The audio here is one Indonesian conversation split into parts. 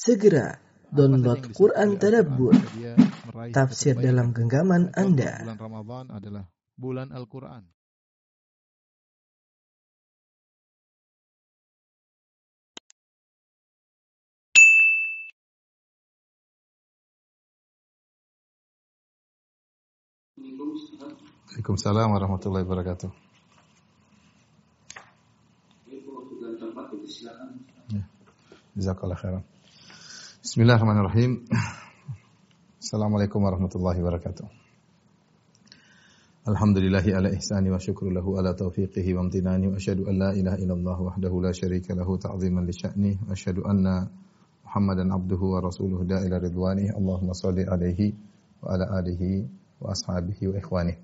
Segera download Quran Tadabbur, tafsir dalam genggaman Anda. Bulan Ramadan adalah bulan Al-Quran. Waalaikumsalam warahmatullahi wabarakatuh. Ya. Jazakallah khairan. Bismillahirrahmanirrahim. Assalamualaikum warahmatullahi wabarakatuh. Alhamdulillahi ala ihsani wa syukru lahu ala taufiqihi wa amtinani wa asyhadu an la ilaha illallah wahdahu la syarika lahu ta'ziman li sya'ni wa asyhadu anna Muhammadan abduhu wa rasuluhu da ila ridwani Allahumma salli alaihi wa ala alihi wa ashabihi wa ikhwani.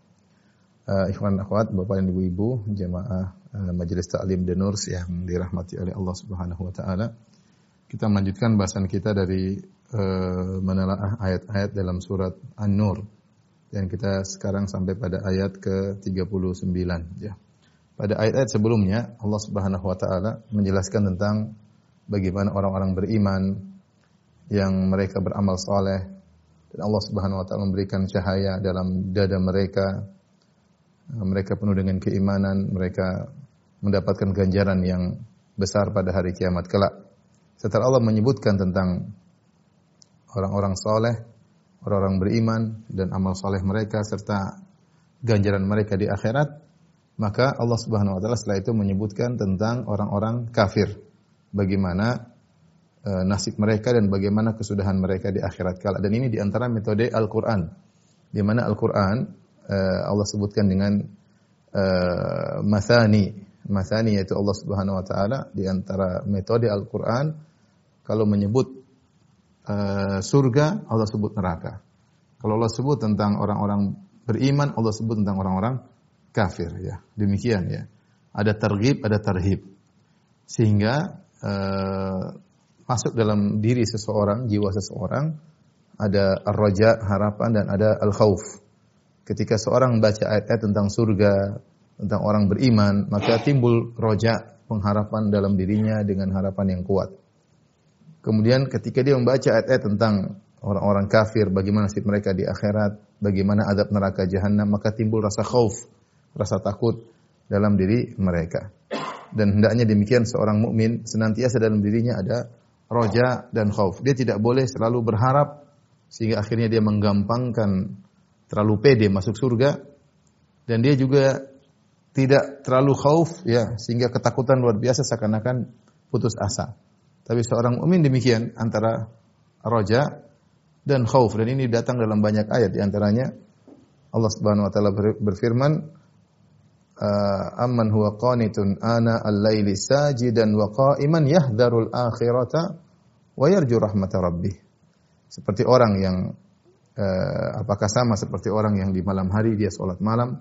Uh, ikhwan akhwat, Bapak dan Ibu-ibu, jemaah uh, Majelis Ta'lim Denurs yang dirahmati oleh Allah Subhanahu wa taala. Kita melanjutkan bahasan kita dari uh, menelaah ayat-ayat dalam surat An-Nur. Dan kita sekarang sampai pada ayat ke-39 ya. Pada ayat-ayat sebelumnya Allah Subhanahu wa taala menjelaskan tentang bagaimana orang-orang beriman yang mereka beramal soleh dan Allah Subhanahu wa taala memberikan cahaya dalam dada mereka mereka penuh dengan keimanan, mereka mendapatkan ganjaran yang besar pada hari kiamat kelak. Setelah Allah menyebutkan tentang orang-orang soleh, orang-orang beriman dan amal soleh mereka serta ganjaran mereka di akhirat, maka Allah Subhanahu Wa Taala setelah itu menyebutkan tentang orang-orang kafir, bagaimana e, nasib mereka dan bagaimana kesudahan mereka di akhirat kelak. Dan ini di antara metode Al-Quran, di mana Al-Quran uh, Allah sebutkan dengan uh, mathani. Mathani yaitu Allah Subhanahu wa taala di antara metode Al-Qur'an kalau menyebut uh, surga Allah sebut neraka. Kalau Allah sebut tentang orang-orang beriman Allah sebut tentang orang-orang kafir ya. Demikian ya. Ada targhib, ada tarhib. Sehingga uh, masuk dalam diri seseorang, jiwa seseorang ada ar-raja, harapan dan ada al-khauf ketika seorang membaca ayat-ayat tentang surga, tentang orang beriman, maka timbul roja pengharapan dalam dirinya dengan harapan yang kuat. Kemudian ketika dia membaca ayat-ayat tentang orang-orang kafir, bagaimana nasib mereka di akhirat, bagaimana adab neraka jahanam, maka timbul rasa khauf, rasa takut dalam diri mereka. Dan hendaknya demikian seorang mukmin senantiasa dalam dirinya ada roja dan khauf. Dia tidak boleh selalu berharap sehingga akhirnya dia menggampangkan terlalu pede masuk surga dan dia juga tidak terlalu khauf ya sehingga ketakutan luar biasa seakan-akan putus asa. Tapi seorang mukmin demikian antara roja dan khauf. Dan ini datang dalam banyak ayat. Di antaranya Allah Subhanahu wa taala berfirman amman huwa qanitun ana al-laili sajidan wa qa'iman yahdharul akhirata wa yarju rahmata rabbih. Seperti orang yang uh, apakah sama seperti orang yang di malam hari dia sholat malam,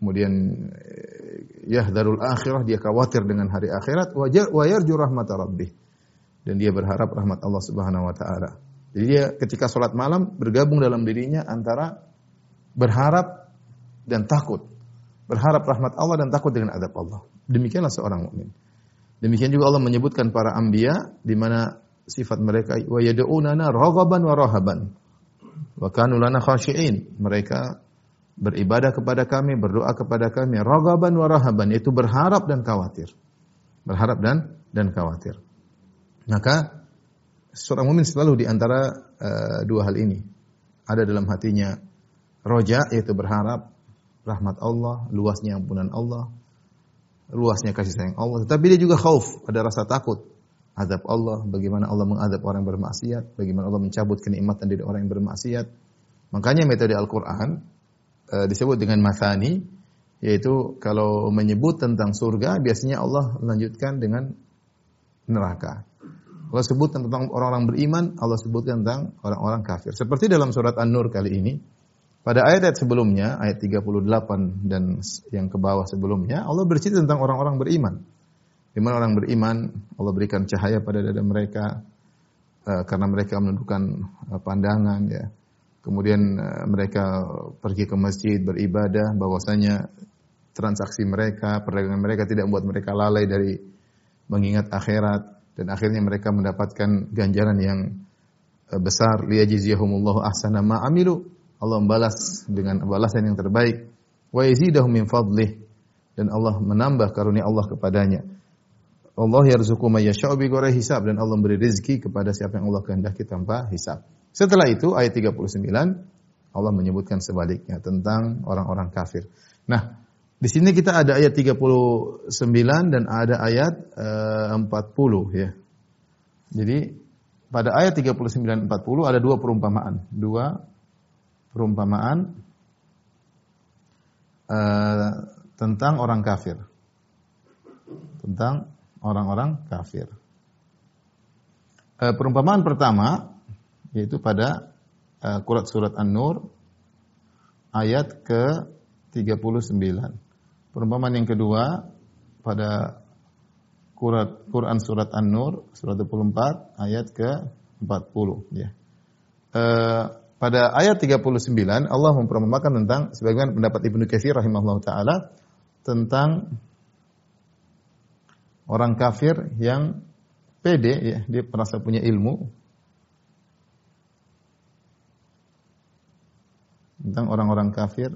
kemudian uh, yahdarul akhirah dia khawatir dengan hari akhirat, wajar wayarju rahmat rabbih dan dia berharap rahmat Allah Subhanahu wa taala. Jadi dia ketika sholat malam bergabung dalam dirinya antara berharap dan takut. Berharap rahmat Allah dan takut dengan adab Allah. Demikianlah seorang mukmin. Demikian juga Allah menyebutkan para anbiya di mana sifat mereka wa yad'unana raghaban wa rahaban. Wa kanu lana khashi'in. Mereka beribadah kepada kami, berdoa kepada kami, ragaban wa rahaban, yaitu berharap dan khawatir. Berharap dan dan khawatir. Maka seorang mukmin selalu di antara uh, dua hal ini. Ada dalam hatinya roja yaitu berharap rahmat Allah, luasnya ampunan Allah, luasnya kasih sayang Allah. Tetapi dia juga khauf, ada rasa takut azab Allah, bagaimana Allah mengadab orang yang bermaksiat, bagaimana Allah mencabut kenikmatan dari orang yang bermaksiat. Makanya metode Al-Qur'an e, disebut dengan mathani, yaitu kalau menyebut tentang surga biasanya Allah melanjutkan dengan neraka. Allah sebut tentang orang-orang beriman, Allah sebutkan tentang orang-orang kafir. Seperti dalam surat An-Nur kali ini, pada ayat-ayat sebelumnya, ayat 38 dan yang ke bawah sebelumnya, Allah bercerita tentang orang-orang beriman. Di mana orang beriman, Allah berikan cahaya pada dada mereka uh, karena mereka menundukkan uh, pandangan ya. Kemudian uh, mereka pergi ke masjid beribadah bahwasanya transaksi mereka, perdagangan mereka tidak membuat mereka lalai dari mengingat akhirat. Dan akhirnya mereka mendapatkan ganjaran yang eh, besar. Liyajziyahumullahu ahsana ma amilu. Allah membalas dengan balasan yang terbaik. Wa yazidahum min fadlih. Dan Allah menambah karunia Allah kepadanya. Allah yarzuqu may yasha'u bi hisab. Dan Allah memberi rezeki kepada siapa yang Allah kehendaki tanpa hisab. Setelah itu ayat 39 Allah menyebutkan sebaliknya tentang orang-orang kafir. Nah, di sini kita ada ayat 39 dan ada ayat uh, eh, 40 ya. Jadi pada ayat 39 40 ada dua perumpamaan, dua perumpamaan uh, tentang orang kafir. Tentang orang-orang kafir. Uh, perumpamaan pertama yaitu pada uh, surat An-Nur ayat ke 39. Perumpamaan yang kedua pada Quran surat An-Nur surat 24 ayat ke 40 ya. E, pada ayat 39 Allah memperumpamakan tentang sebagaimana pendapat Ibnu Katsir rahimahullah taala tentang orang kafir yang pede ya, dia merasa punya ilmu tentang orang-orang kafir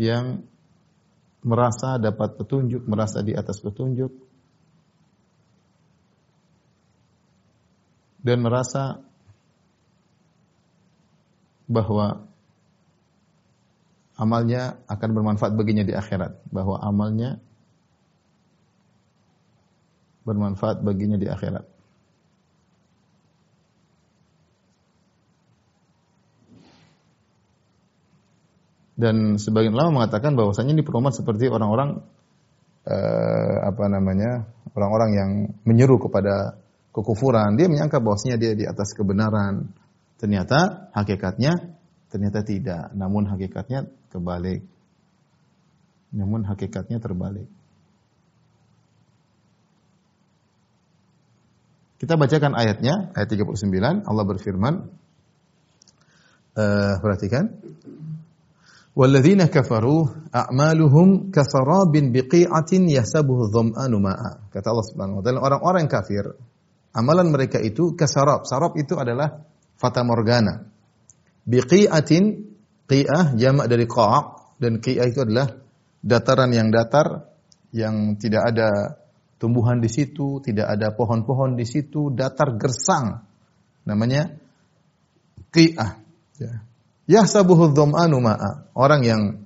yang merasa dapat petunjuk, merasa di atas petunjuk, dan merasa bahwa amalnya akan bermanfaat baginya di akhirat, bahwa amalnya bermanfaat baginya di akhirat. Dan sebagian ulama mengatakan bahwasanya perumpamaan seperti orang-orang eh, apa namanya orang-orang yang menyeru kepada kekufuran. Dia menyangka bahwasanya dia di atas kebenaran. Ternyata hakikatnya ternyata tidak. Namun hakikatnya kebalik namun hakikatnya terbalik. Kita bacakan ayatnya, ayat 39, Allah berfirman, uh, perhatikan, Walladzina kafaru a'maluhum kasarabin biqi'atin yahsabuhu dhama'anu ma'a. Kata Allah Subhanahu wa taala, orang-orang kafir, amalan mereka itu kasarab. Sarab itu adalah fata morgana. Biqi'atin qi'ah jamak dari qa' dan qi'ah itu adalah dataran yang datar yang tidak ada tumbuhan di situ, tidak ada pohon-pohon di situ, datar gersang. Namanya qi'ah. Ya. Yahsabuhu dhama'anu ma'a. Orang yang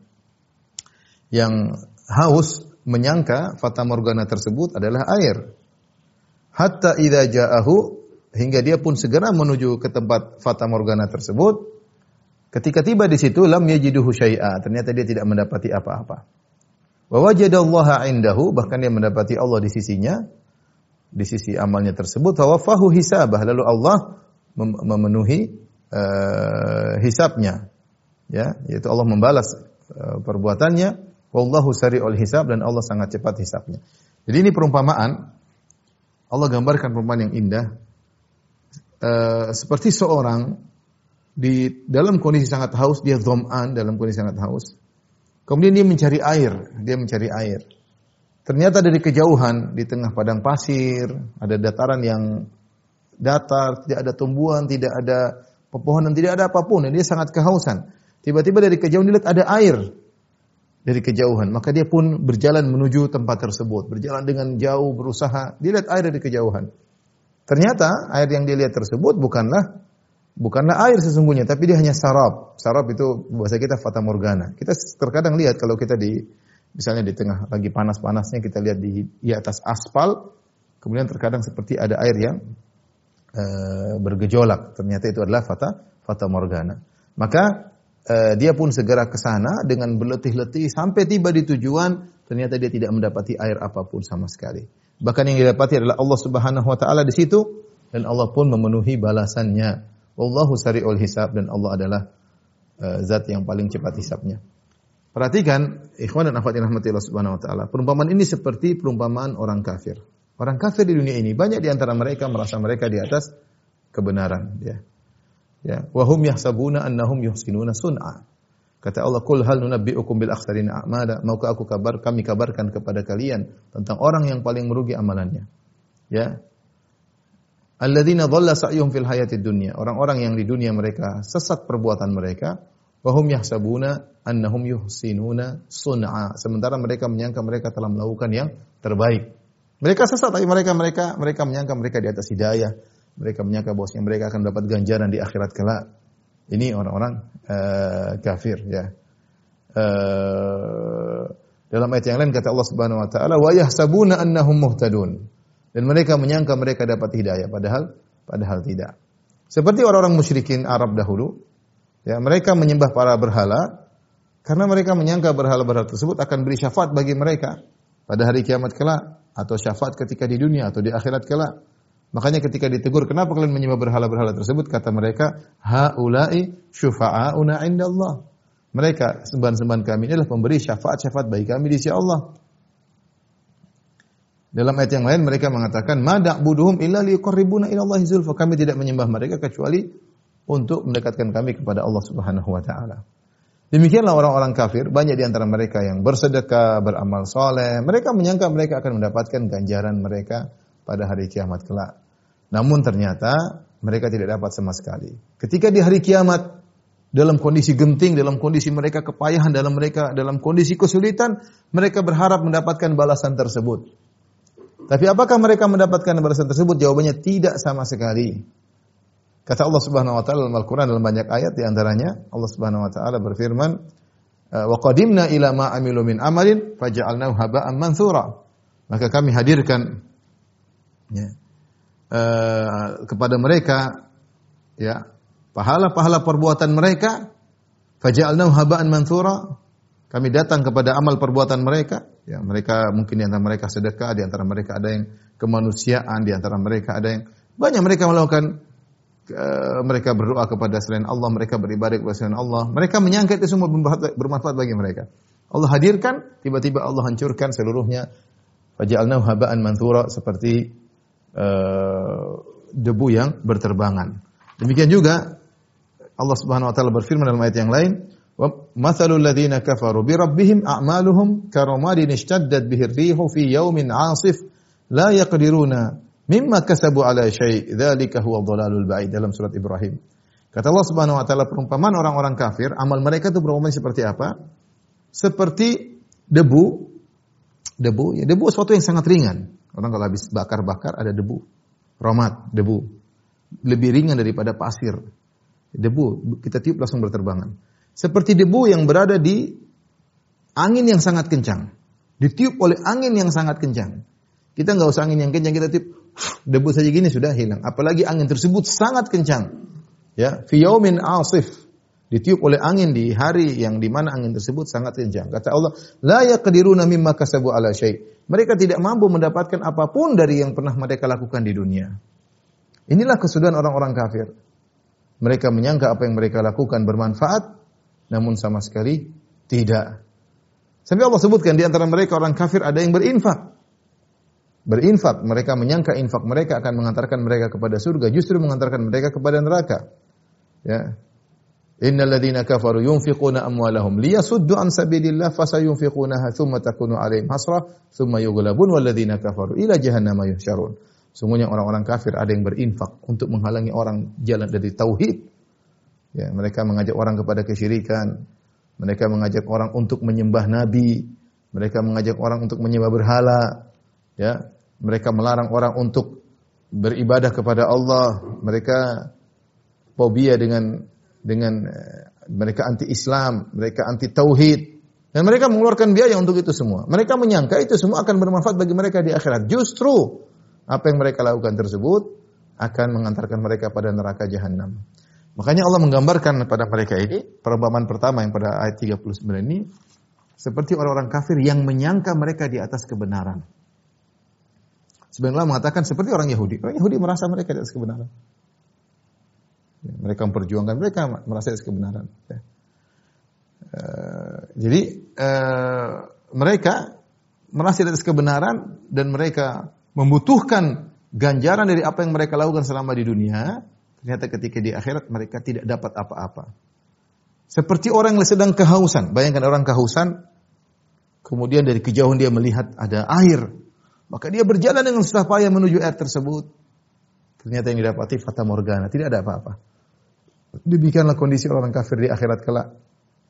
yang haus menyangka fata morgana tersebut adalah air. Hatta idza ja'ahu hingga dia pun segera menuju ke tempat fata morgana tersebut. Ketika tiba di situ lam yajiduhu syai'a, ternyata dia tidak mendapati apa-apa. Wa wajadallaha indahu bahkan dia mendapati Allah di sisinya di sisi amalnya tersebut wa wafahu hisabah lalu Allah memenuhi uh, hisabnya. Ya yaitu Allah membalas uh, perbuatannya. Wallahu sari'ul hisab dan Allah sangat cepat hisabnya. Jadi ini perumpamaan. Allah gambarkan perumpamaan yang indah. Uh, seperti seorang di dalam kondisi sangat haus dia dham'an dalam kondisi sangat haus. Kemudian dia mencari air dia mencari air. Ternyata dari kejauhan di tengah padang pasir ada dataran yang datar tidak ada tumbuhan tidak ada pepohonan, tidak ada apa pun, dan dia sangat kehausan. Tiba-tiba dari kejauhan dilihat ada air dari kejauhan, maka dia pun berjalan menuju tempat tersebut, berjalan dengan jauh berusaha, dia lihat air dari kejauhan. Ternyata air yang dia lihat tersebut bukanlah bukanlah air sesungguhnya, tapi dia hanya sarap. Sarap itu bahasa kita fata morgana. Kita terkadang lihat kalau kita di misalnya di tengah lagi panas-panasnya kita lihat di di atas aspal, kemudian terkadang seperti ada air yang Eh, bergejolak. Ternyata itu adalah fata fata morgana. Maka uh, dia pun segera ke sana dengan berletih-letih sampai tiba di tujuan, ternyata dia tidak mendapati air apa pun sama sekali. Bahkan yang didapati adalah Allah Subhanahu wa taala di situ dan Allah pun memenuhi balasannya. Wallahu sari'ul hisab dan Allah adalah uh, zat yang paling cepat hisabnya. Perhatikan ikhwan dan akhwat yang rahmati Allah Subhanahu wa taala. Perumpamaan ini seperti perumpamaan orang kafir. Orang kafir di dunia ini banyak di antara mereka merasa mereka di atas kebenaran, ya. Ya, wahum yahsabuna annahum yuhsinuna sun'a. Kata Allah, "Qul hal nunabbi'ukum bil akhsarina a'mala?" Maukah aku kabar kami kabarkan kepada kalian tentang orang yang paling merugi amalannya? Ya. Alladzina dhalla sa'yuhum fil hayatid dunya. Orang-orang yang di dunia mereka sesat perbuatan mereka, wa hum yahsabuna annahum yuhsinuna sun'a. Sementara mereka menyangka mereka telah melakukan yang terbaik. Mereka sesat tapi mereka mereka mereka menyangka mereka di atas hidayah. Mereka menyangka bahwasanya mereka akan dapat ganjaran di akhirat kelak. Ini orang-orang uh, kafir ya. Uh, dalam ayat yang lain kata Allah Subhanahu wa taala wa yahsabuna annahum muhtadun. Dan mereka menyangka mereka dapat hidayah padahal padahal tidak. Seperti orang-orang musyrikin Arab dahulu, ya mereka menyembah para berhala karena mereka menyangka berhala-berhala tersebut akan beri syafaat bagi mereka pada hari kiamat kelak atau syafaat ketika di dunia atau di akhirat kelak. Makanya ketika ditegur, kenapa kalian menyembah berhala-berhala tersebut? Kata mereka, haulai syufa'auna indallah. Mereka sembahan-sembahan kami adalah pemberi syafaat-syafaat bagi kami di sisi Allah. Dalam ayat yang lain mereka mengatakan, "Ma da'buduhum illa liqarribuna ila Allah zulfa." Kami tidak menyembah mereka kecuali untuk mendekatkan kami kepada Allah Subhanahu wa taala. Demikianlah orang-orang kafir, banyak di antara mereka yang bersedekah, beramal soleh. Mereka menyangka mereka akan mendapatkan ganjaran mereka pada hari kiamat kelak. Namun ternyata mereka tidak dapat sama sekali. Ketika di hari kiamat dalam kondisi genting, dalam kondisi mereka kepayahan, dalam mereka dalam kondisi kesulitan, mereka berharap mendapatkan balasan tersebut. Tapi apakah mereka mendapatkan balasan tersebut? Jawabannya tidak sama sekali. Kata Allah Subhanahu wa taala dalam Al-Qur'an dalam banyak ayat di antaranya Allah Subhanahu wa taala berfirman, "Wa qadimna ila ma amilu min amalin faja'alnahu haba'an mansura." Maka kami hadirkan ya, Eh, kepada mereka ya pahala-pahala perbuatan mereka faja'alnahu haba'an mansura kami datang kepada amal perbuatan mereka ya mereka mungkin di antara mereka sedekah di antara mereka ada yang kemanusiaan di antara mereka ada yang banyak mereka melakukan uh, mereka berdoa kepada selain Allah mereka beribadah kepada selain Allah. Mereka menyangka itu semua bermanfaat bagi mereka. Allah hadirkan tiba-tiba Allah hancurkan seluruhnya. Faja'alnahu haba'an mansura seperti uh, debu yang berterbangan. Demikian juga Allah Subhanahu wa taala berfirman dalam ayat yang lain, "Wa mathalul ladzina kafaru bi rabbihim a'maluhum karamadin ishtaddat bihi ar-rihu fi yawmin 'asif la yaqdiruna mimma kasabu ala syai' dzalika huwa dhalalul ba'id" dalam surat Ibrahim. Kata Allah Subhanahu wa taala perumpamaan orang-orang kafir, amal mereka itu berumpama seperti apa? Seperti debu debu ya debu sesuatu yang sangat ringan Orang kalau habis bakar-bakar ada debu, romat, debu. Lebih ringan daripada pasir. Debu, kita tiup langsung berterbangan. Seperti debu yang berada di angin yang sangat kencang. Ditiup oleh angin yang sangat kencang. Kita nggak usah angin yang kencang, kita tiup debu saja gini sudah hilang. Apalagi angin tersebut sangat kencang. Ya, fiyaumin asif ditiup oleh angin di hari yang di mana angin tersebut sangat kencang. Kata Allah, la yaqdiruna mimma kasabu ala syai'. Mereka tidak mampu mendapatkan apa pun dari yang pernah mereka lakukan di dunia. Inilah kesudahan orang-orang kafir. Mereka menyangka apa yang mereka lakukan bermanfaat, namun sama sekali tidak. Sampai Allah sebutkan di antara mereka orang kafir ada yang berinfak. Berinfak, mereka menyangka infak mereka akan mengantarkan mereka kepada surga, justru mengantarkan mereka kepada neraka. Ya, Innal ladzina kafaru yunfiquna amwalahum liyasuddu an sabilillah fasayunfiqunaha thumma takunu alaihim hasrah thumma yughlabun wal ladzina kafaru ila jahannam yuhsyarun. Sungguhnya orang-orang kafir ada yang berinfak untuk menghalangi orang jalan dari tauhid. Ya, mereka mengajak orang kepada kesyirikan. Mereka mengajak orang untuk menyembah nabi. Mereka mengajak orang untuk menyembah berhala. Ya, mereka melarang orang untuk beribadah kepada Allah. Mereka fobia dengan dengan eh, mereka anti Islam, mereka anti tauhid dan mereka mengeluarkan biaya untuk itu semua. Mereka menyangka itu semua akan bermanfaat bagi mereka di akhirat. Justru apa yang mereka lakukan tersebut akan mengantarkan mereka pada neraka jahanam. Makanya Allah menggambarkan pada mereka ini perumpamaan pertama yang pada ayat 39 ini seperti orang-orang kafir yang menyangka mereka di atas kebenaran. Sebenarnya mengatakan seperti orang Yahudi. Orang Yahudi merasa mereka di atas kebenaran. Mereka memperjuangkan, mereka merasa itu kebenaran. Ya. Uh, jadi uh, mereka merasa atas kebenaran dan mereka membutuhkan ganjaran dari apa yang mereka lakukan selama di dunia. Ternyata ketika di akhirat mereka tidak dapat apa-apa. Seperti orang yang sedang kehausan. Bayangkan orang kehausan, kemudian dari kejauhan dia melihat ada air. Maka dia berjalan dengan susah payah menuju air tersebut. Ternyata yang didapati fata morgana, tidak ada apa-apa. Demikianlah kondisi orang kafir di akhirat kelak.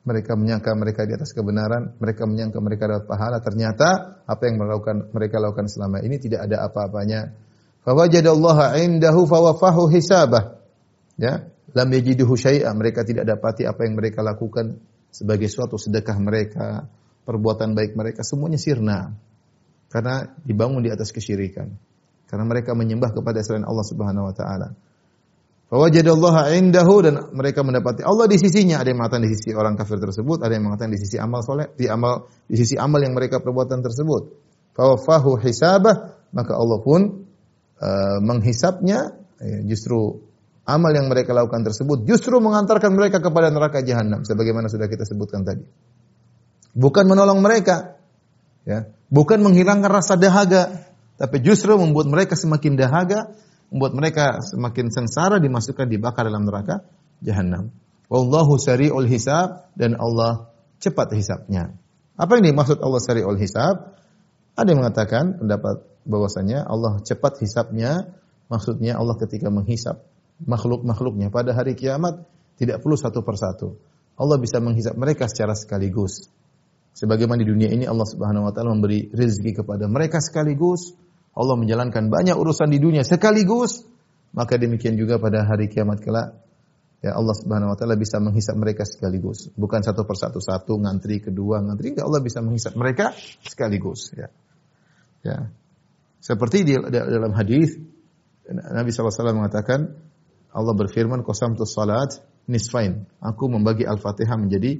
Mereka menyangka mereka di atas kebenaran, mereka menyangka mereka dapat pahala. Ternyata apa yang mereka lakukan selama ini tidak ada apa-apanya. Fawajadallaha indahu fawafahu hisabah. Ya, lam yajiduhu syai'a. Mereka tidak dapati apa yang mereka lakukan sebagai suatu sedekah mereka, perbuatan baik mereka semuanya sirna. Karena dibangun di atas kesyirikan. Karena mereka menyembah kepada selain Allah Subhanahu wa taala. Fawajadallaha indahu dan mereka mendapati Allah di sisinya. Ada yang mengatakan di sisi orang kafir tersebut, ada yang mengatakan di sisi amal soleh, di amal di sisi amal yang mereka perbuatan tersebut. Fawafahu hisabah, maka Allah pun uh, menghisapnya. Ya, justru amal yang mereka lakukan tersebut justru mengantarkan mereka kepada neraka jahanam sebagaimana sudah kita sebutkan tadi. Bukan menolong mereka, ya, bukan menghilangkan rasa dahaga, tapi justru membuat mereka semakin dahaga membuat mereka semakin sengsara dimasukkan dibakar dalam neraka jahanam. Wallahu sari'ul hisab dan Allah cepat hisabnya. Apa ini maksud Allah sari'ul hisab? Ada yang mengatakan pendapat bahwasanya Allah cepat hisabnya maksudnya Allah ketika menghisap makhluk-makhluknya pada hari kiamat tidak perlu satu persatu. Allah bisa menghisap mereka secara sekaligus. Sebagaimana di dunia ini Allah Subhanahu wa taala memberi rezeki kepada mereka sekaligus, Allah menjalankan banyak urusan di dunia sekaligus, maka demikian juga pada hari kiamat kelak ya Allah Subhanahu wa taala bisa menghisap mereka sekaligus, bukan satu persatu satu ngantri kedua ngantri enggak Allah bisa menghisap mereka sekaligus ya. Ya. Seperti di dalam hadis Nabi SAW mengatakan Allah berfirman qasamtus salat nisfain. Aku membagi Al-Fatihah menjadi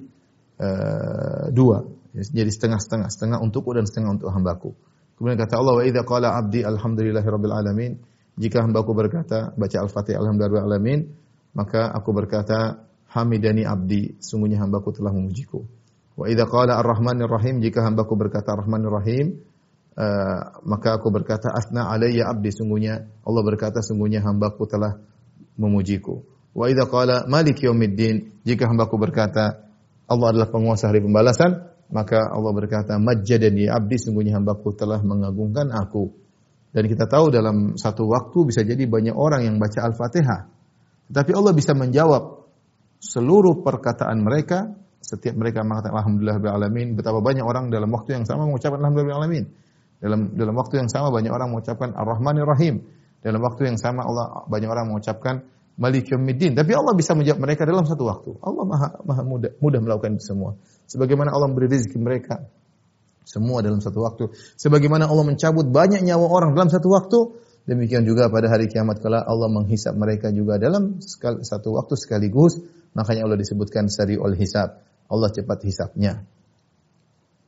uh, dua. Jadi setengah-setengah, setengah untukku dan setengah untuk hambaku. Kemudian kata Allah, "Wa idza qala 'abdi alhamdulillahi rabbil alamin." Jika hambaku berkata, baca Al-Fatihah alhamdulillahi alamin, maka aku berkata, "Hamidani abdi." Sungguhnya hambaku telah memujiku. Wa idza qala ar-rahmanir rahim, jika hambaku berkata ar-rahmanir rahim, uh, maka aku berkata, "Asna alayya abdi." Sungguhnya Allah berkata, sungguhnya hambaku telah memujiku. Wa idza qala malik yaumiddin, jika hambaku berkata, Allah adalah penguasa hari pembalasan, maka Allah berkata, Majjadani abdi, sungguhnya hambaku telah mengagungkan aku. Dan kita tahu dalam satu waktu bisa jadi banyak orang yang baca Al-Fatihah. Tetapi Allah bisa menjawab seluruh perkataan mereka, setiap mereka mengatakan Alhamdulillah alamin. Betapa banyak orang dalam waktu yang sama mengucapkan Alhamdulillah alamin. Dalam dalam waktu yang sama banyak orang mengucapkan Ar-Rahmanir Rahim. Dalam waktu yang sama Allah banyak orang mengucapkan Malik Yawmiddin. Tapi Allah bisa menjawab mereka dalam satu waktu. Allah maha, maha mudah, mudah melakukan itu semua. Sebagaimana Allah memberi rezeki mereka semua dalam satu waktu. Sebagaimana Allah mencabut banyak nyawa orang dalam satu waktu, demikian juga pada hari kiamat kala Allah menghisap mereka juga dalam satu waktu sekaligus. Makanya Allah disebutkan sari'ul hisab. Allah cepat hisapnya.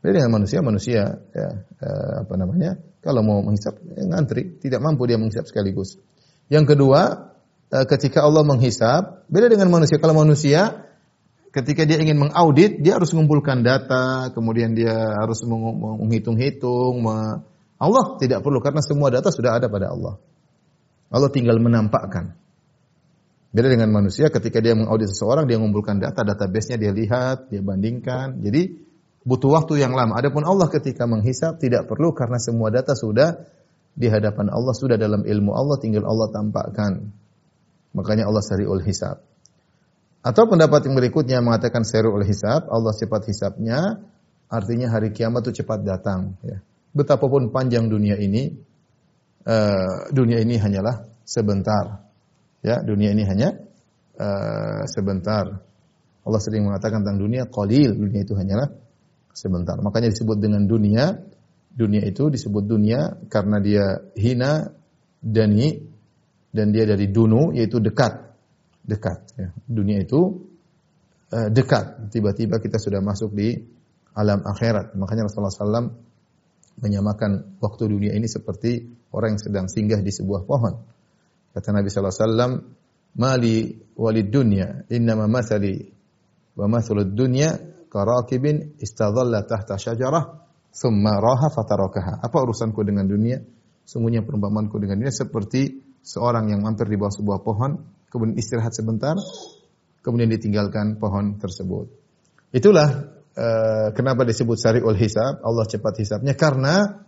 Beda dengan manusia, manusia ya, eh, apa namanya? Kalau mau menghisap ya, ngantri, tidak mampu dia menghisap sekaligus. Yang kedua, eh, ketika Allah menghisap, beda dengan manusia. Kalau manusia ketika dia ingin mengaudit, dia harus mengumpulkan data, kemudian dia harus menghitung-hitung. Allah tidak perlu karena semua data sudah ada pada Allah. Allah tinggal menampakkan. Beda dengan manusia ketika dia mengaudit seseorang, dia mengumpulkan data, database-nya dia lihat, dia bandingkan. Jadi butuh waktu yang lama. Adapun Allah ketika menghisap tidak perlu karena semua data sudah di hadapan Allah, sudah dalam ilmu Allah, tinggal Allah tampakkan. Makanya Allah sari'ul hisab. Atau pendapat yang berikutnya mengatakan seru oleh hisab, Allah cepat hisabnya, artinya hari kiamat itu cepat datang. Ya. Betapapun panjang dunia ini, uh, dunia ini hanyalah sebentar. Ya, dunia ini hanya uh, sebentar. Allah sering mengatakan tentang dunia, qalil, dunia itu hanyalah sebentar. Makanya disebut dengan dunia, dunia itu disebut dunia karena dia hina, dani, dan dia dari dunu, yaitu dekat dekat. Ya. Dunia itu uh, dekat. Tiba-tiba kita sudah masuk di alam akhirat. Makanya Rasulullah SAW menyamakan waktu dunia ini seperti orang yang sedang singgah di sebuah pohon. Kata Nabi SAW, Mali walid dunya, innama mathali wa mathalud dunya karakibin istadhalla tahta syajarah, thumma raha fatarakaha. Apa urusanku dengan dunia? Sungguhnya perumpamanku dengan dunia seperti seorang yang mampir di bawah sebuah pohon, kemudian istirahat sebentar, kemudian ditinggalkan pohon tersebut. Itulah uh, kenapa disebut syari'ul hisab, Allah cepat hisabnya karena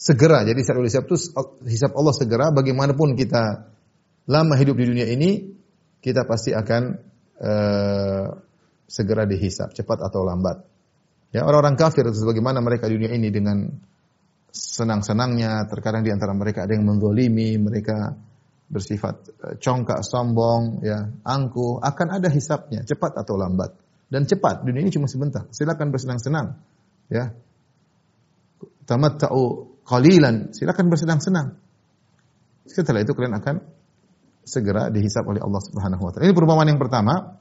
segera. Jadi syari'ul hisab itu hisab Allah segera bagaimanapun kita lama hidup di dunia ini kita pasti akan uh, segera dihisab, cepat atau lambat. Ya, orang-orang kafir sebagaimana mereka di dunia ini dengan senang-senangnya, terkadang di antara mereka ada yang menzolimi, mereka bersifat eh, congkak, sombong, ya, angkuh, akan ada hisapnya, cepat atau lambat. Dan cepat, dunia ini cuma sebentar. Silakan bersenang-senang, ya. Tamatta'u qalilan, silakan bersenang-senang. Setelah itu kalian akan segera dihisap oleh Allah Subhanahu wa taala. Ini perumpamaan yang pertama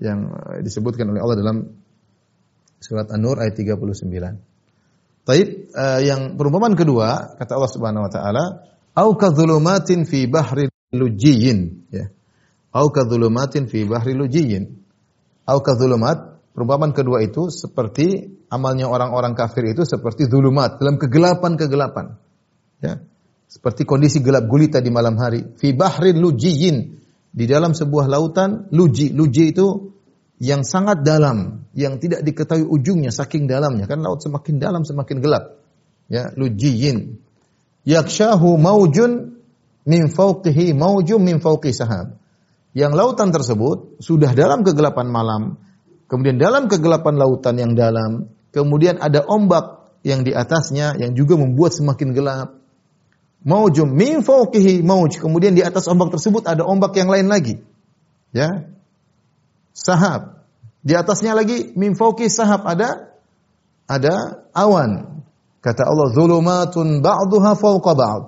yang eh, disebutkan oleh Allah dalam surat An-Nur ayat 39. Taib uh, yang perumpamaan kedua kata Allah Subhanahu wa taala, "Au kadzulumatin fi bahri lujiyyin." Ya. Au kadzulumatin fi bahri lujiyyin. Au kadzulumat, perumpamaan kedua itu seperti amalnya orang-orang kafir itu seperti zulumat dalam kegelapan-kegelapan. Ya. Seperti kondisi gelap gulita di malam hari. Fi bahri lujiyyin. Di dalam sebuah lautan, luji. Luji itu yang sangat dalam, yang tidak diketahui ujungnya saking dalamnya. Kan laut semakin dalam semakin gelap. Ya, lujiyin. Yakshahu maujun min fawqihi maujum min fawqi sahab. Yang lautan tersebut sudah dalam kegelapan malam, kemudian dalam kegelapan lautan yang dalam, kemudian ada ombak yang di atasnya yang juga membuat semakin gelap. Maujum min fawqihi mauj. Kemudian di atas ombak tersebut ada ombak yang lain lagi. Ya, sahab. Di atasnya lagi min fauqi sahab ada ada awan. Kata Allah zulumatun ba'daha fawqa ba'd.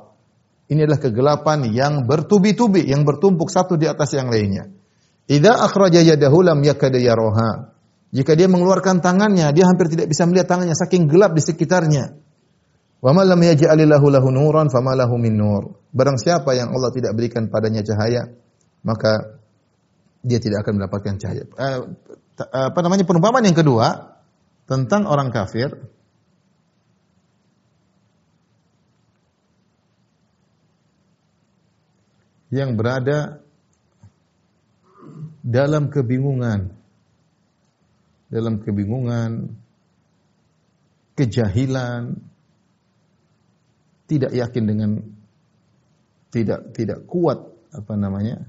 Ini adalah kegelapan yang bertubi-tubi, yang bertumpuk satu di atas yang lainnya. Idza akhraja yadahu lam yakad yaroha. Jika dia mengeluarkan tangannya, dia hampir tidak bisa melihat tangannya saking gelap di sekitarnya. Wa man lam yaj'alillahu lahu nuran fama lahu min nur. Barang siapa yang Allah tidak berikan padanya cahaya, maka dia tidak akan mendapatkan cahaya. Eh, apa namanya perumpamaan yang kedua tentang orang kafir yang berada dalam kebingungan dalam kebingungan kejahilan tidak yakin dengan tidak tidak kuat apa namanya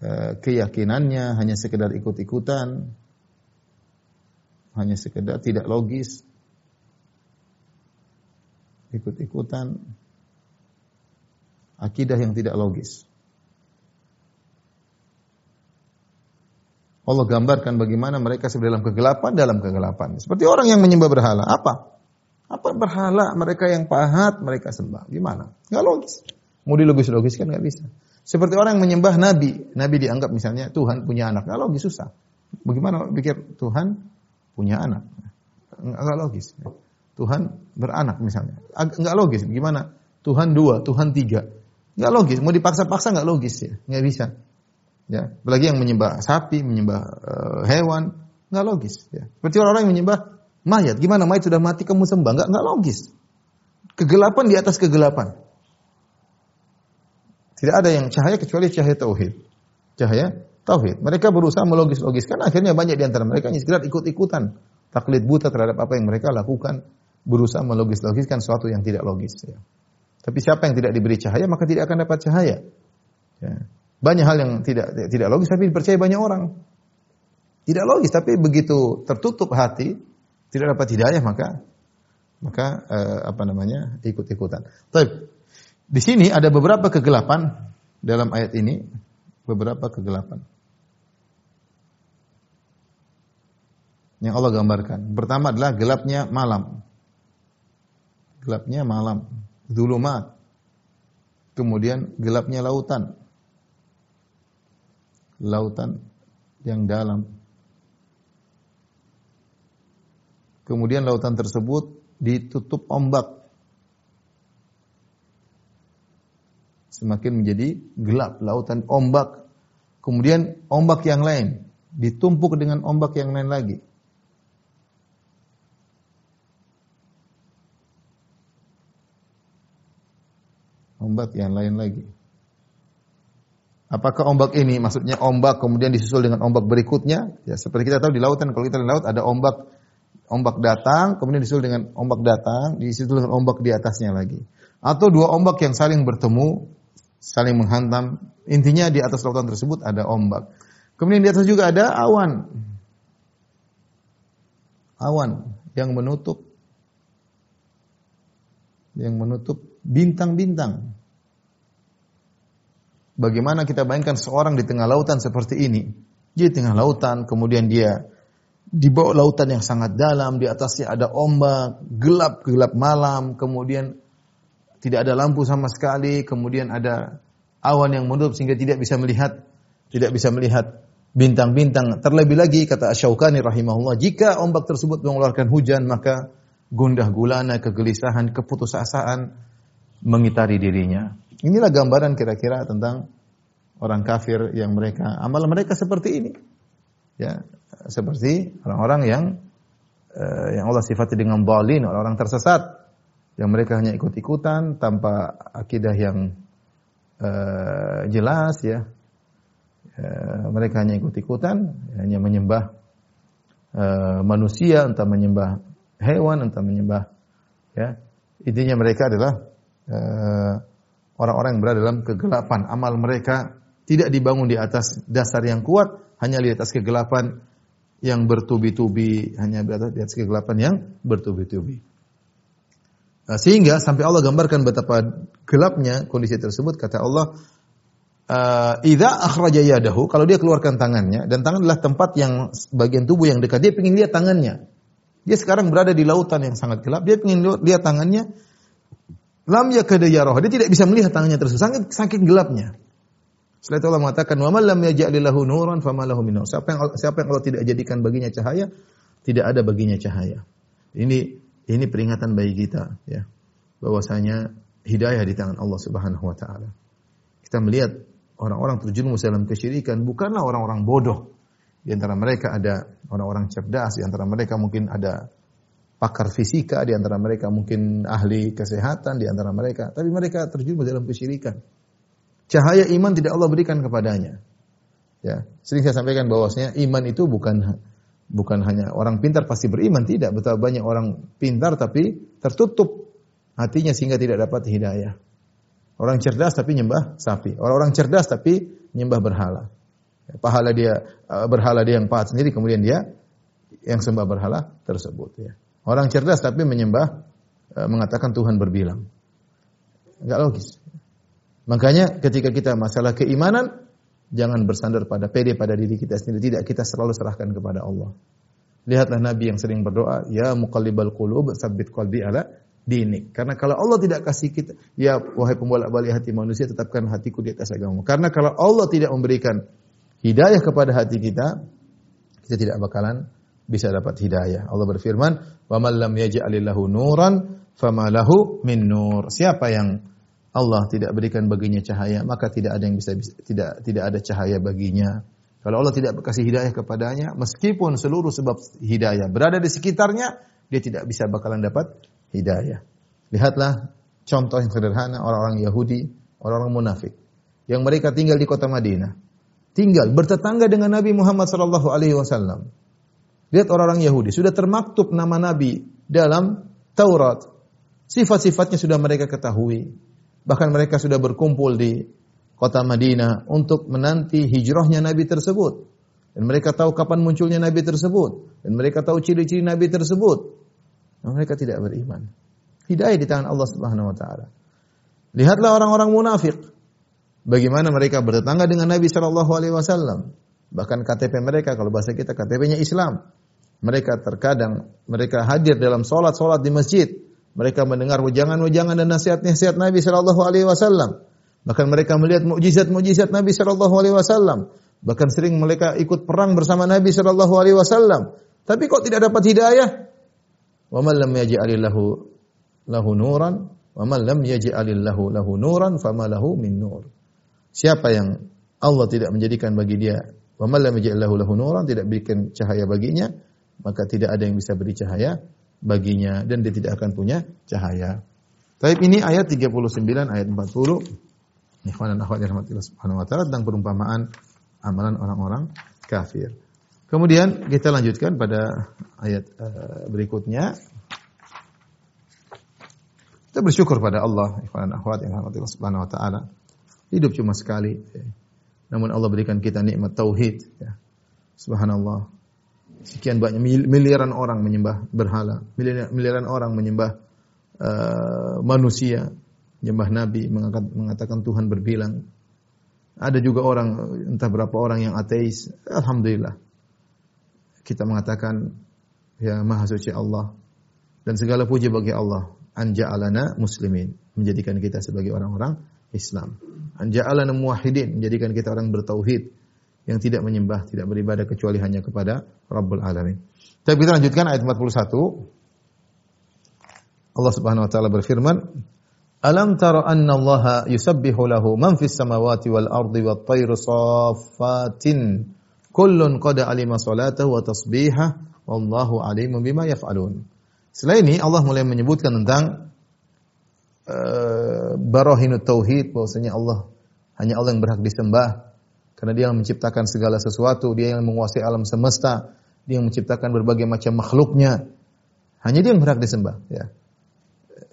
Eh, keyakinannya hanya sekedar ikut-ikutan, hanya sekedar tidak logis, ikut-ikutan, akidah yang tidak logis. Allah gambarkan bagaimana mereka dalam kegelapan dalam kegelapan. Seperti orang yang menyembah berhala. Apa? Apa berhala mereka yang pahat mereka sembah? Gimana? Gak logis. Mau dilogis-logis kan gak bisa. Seperti orang yang menyembah nabi, nabi dianggap misalnya Tuhan punya anak, nggak logis susah. Bagaimana pikir Tuhan punya anak? Nggak logis. Tuhan beranak misalnya, nggak logis. Gimana? Tuhan dua, Tuhan tiga, nggak logis. Mau dipaksa-paksa nggak logis ya, nggak bisa. Ya, apalagi yang menyembah sapi, menyembah uh, hewan, nggak logis. Ya. Seperti orang-orang yang menyembah mayat, gimana mayat sudah mati kamu sembah? Nggak nggak logis. Kegelapan di atas kegelapan. Tidak ada yang cahaya kecuali cahaya tauhid. Cahaya tauhid. Mereka berusaha melogis-logiskan, akhirnya banyak di antara mereka yang sekedar ikut-ikutan. Taklid buta terhadap apa yang mereka lakukan, berusaha melogis-logiskan sesuatu yang tidak logis. Ya. Tapi siapa yang tidak diberi cahaya, maka tidak akan dapat cahaya. Ya. Banyak hal yang tidak tidak logis, tapi dipercaya banyak orang. Tidak logis, tapi begitu tertutup hati, tidak dapat hidayah, maka maka eh, apa namanya ikut-ikutan. Tapi di sini ada beberapa kegelapan dalam ayat ini, beberapa kegelapan. Yang Allah gambarkan. Pertama adalah gelapnya malam. Gelapnya malam, zulumat. Kemudian gelapnya lautan. Lautan yang dalam. Kemudian lautan tersebut ditutup ombak semakin menjadi gelap, lautan ombak. Kemudian ombak yang lain ditumpuk dengan ombak yang lain lagi. Ombak yang lain lagi. Apakah ombak ini maksudnya ombak kemudian disusul dengan ombak berikutnya? Ya seperti kita tahu di lautan kalau kita di laut ada ombak ombak datang kemudian disusul dengan ombak datang disusul dengan ombak di atasnya lagi. Atau dua ombak yang saling bertemu saling menghantam. Intinya di atas lautan tersebut ada ombak. Kemudian di atas juga ada awan. Awan yang menutup yang menutup bintang-bintang. Bagaimana kita bayangkan seorang di tengah lautan seperti ini? Dia di tengah lautan, kemudian dia di bawah lautan yang sangat dalam, di atasnya ada ombak, gelap gelap malam, kemudian tidak ada lampu sama sekali, kemudian ada awan yang menutup sehingga tidak bisa melihat tidak bisa melihat bintang-bintang. Terlebih lagi kata Asyaukani rahimahullah, jika ombak tersebut mengeluarkan hujan maka gundah gulana, kegelisahan, keputusasaan mengitari dirinya. Inilah gambaran kira-kira tentang orang kafir yang mereka amal mereka seperti ini. Ya, seperti orang-orang yang uh, yang Allah sifati dengan balin, orang-orang tersesat yang mereka hanya ikut-ikutan tanpa akidah yang uh, jelas ya. Uh, mereka hanya ikut-ikutan, hanya menyembah uh, manusia, entah menyembah hewan, entah menyembah ya. Intinya mereka adalah uh, orang-orang yang berada dalam kegelapan. Amal mereka tidak dibangun di atas dasar yang kuat, hanya di atas kegelapan yang bertubi-tubi, hanya di atas, di atas kegelapan yang bertubi-tubi. Nah, sehingga sampai Allah gambarkan betapa gelapnya kondisi tersebut, kata Allah, uh, Idza akhraja yadahu, kalau dia keluarkan tangannya, dan tangan adalah tempat yang bagian tubuh yang dekat, dia ingin lihat tangannya. Dia sekarang berada di lautan yang sangat gelap, dia ingin lihat tangannya, Lam yakada yarah. Dia tidak bisa melihat tangannya tersebut. Saking, saking gelapnya. Setelah itu Allah mengatakan, "Wa man lam yaj'alillahu nuran fama lahu min Siapa yang siapa yang Allah tidak jadikan baginya cahaya, tidak ada baginya cahaya. Ini ini peringatan bagi kita ya. Bahwasanya hidayah di tangan Allah Subhanahu wa taala. Kita melihat orang-orang terjerumus dalam kesyirikan bukanlah orang-orang bodoh. Di antara mereka ada orang-orang cerdas, di antara mereka mungkin ada pakar fisika, di antara mereka mungkin ahli kesehatan, di antara mereka. Tapi mereka terjun dalam kesyirikan. Cahaya iman tidak Allah berikan kepadanya. Ya, sering saya sampaikan bahwasanya iman itu bukan bukan hanya orang pintar pasti beriman, tidak. Betapa banyak orang pintar tapi tertutup hatinya sehingga tidak dapat hidayah. Orang cerdas tapi nyembah sapi. Orang-orang cerdas tapi nyembah berhala. Pahala dia eh, berhala dia yang pahat sendiri kemudian dia yang sembah berhala tersebut ya. Orang cerdas tapi menyembah e, mengatakan Tuhan berbilang. Enggak logis. Makanya ketika kita masalah keimanan jangan bersandar pada pede pada diri kita sendiri, tidak kita selalu serahkan kepada Allah. Lihatlah Nabi yang sering berdoa, ya muqallibal qulub tsabbit qalbi ala dinik. Karena kalau Allah tidak kasih kita, ya wahai pembolak-balik hati manusia, tetapkan hatiku di atas agama. Karena kalau Allah tidak memberikan hidayah kepada hati kita, kita tidak bakalan bisa dapat hidayah. Allah berfirman, "Wa man lam yaj'alillahu nuran fama lahu min nur." Siapa yang Allah tidak berikan baginya cahaya, maka tidak ada yang bisa, bisa tidak tidak ada cahaya baginya. Kalau Allah tidak kasih hidayah kepadanya, meskipun seluruh sebab hidayah berada di sekitarnya, dia tidak bisa bakalan dapat hidayah. Lihatlah contoh yang sederhana orang-orang Yahudi, orang-orang munafik yang mereka tinggal di kota Madinah. Tinggal bertetangga dengan Nabi Muhammad sallallahu alaihi wasallam. Lihat orang-orang Yahudi, sudah termaktub nama Nabi dalam Taurat. Sifat-sifatnya sudah mereka ketahui. Bahkan mereka sudah berkumpul di kota Madinah untuk menanti hijrahnya Nabi tersebut. Dan mereka tahu kapan munculnya Nabi tersebut. Dan mereka tahu ciri-ciri Nabi tersebut. Nah, mereka tidak beriman. Hidayah di tangan Allah Subhanahu wa taala. Lihatlah orang-orang munafik. Bagaimana mereka bertetangga dengan Nabi Shallallahu alaihi wasallam. Bahkan KTP mereka kalau bahasa kita KTP-nya Islam. Mereka terkadang mereka hadir dalam solat-solat di masjid. Mereka mendengar wejangan-wejangan dan nasihat-nasihat Nabi Shallallahu Alaihi Wasallam. Bahkan mereka melihat mukjizat-mukjizat Nabi Shallallahu Alaihi Wasallam. Bahkan sering mereka ikut perang bersama Nabi Shallallahu Alaihi Wasallam. Tapi kok tidak dapat hidayah? Wa man lam yaj'alillahu lahu nuran wa man lam yaj'alillahu lahu nuran fama lahu min nur. Siapa yang Allah tidak menjadikan bagi dia wa man lam lahu nuran tidak bikin cahaya baginya, maka tidak ada yang bisa beri cahaya baginya dan dia tidak akan punya cahaya. Tapi ini ayat 39 ayat 40 Ikhwan dan akhwat rahmatillah subhanahu wa ta'ala tentang perumpamaan amalan orang-orang kafir. Kemudian kita lanjutkan pada ayat uh, berikutnya. Kita bersyukur pada Allah, ikhwan akhwat yang rahmatillah subhanahu wa ta'ala. Hidup cuma sekali. Namun Allah berikan kita nikmat tauhid. Ya. Subhanallah. Sekian banyak miliaran orang menyembah berhala, miliaran orang menyembah uh, manusia, menyembah nabi, mengatakan Tuhan berbilang. Ada juga orang entah berapa orang yang ateis. Alhamdulillah. Kita mengatakan ya Maha Suci Allah dan segala puji bagi Allah anja'alana muslimin, menjadikan kita sebagai orang-orang Islam. Anja'alana muwahhidin, menjadikan kita orang bertauhid yang tidak menyembah, tidak beribadah kecuali hanya kepada Rabbul Alamin. Tapi kita lanjutkan ayat 41. Allah Subhanahu wa taala berfirman, Alam tara anna Allah yusabbihu lahu man fis samawati wal ardi wat tayru saffatin kullun qad alima salatahu wa tasbihah wallahu alimun bima yaf'alun. Setelah ini Allah mulai menyebutkan tentang uh, barahinut tauhid bahwasanya Allah hanya Allah yang berhak disembah karena dia yang menciptakan segala sesuatu, dia yang menguasai alam semesta, dia yang menciptakan berbagai macam makhluknya. Hanya dia yang berhak disembah, ya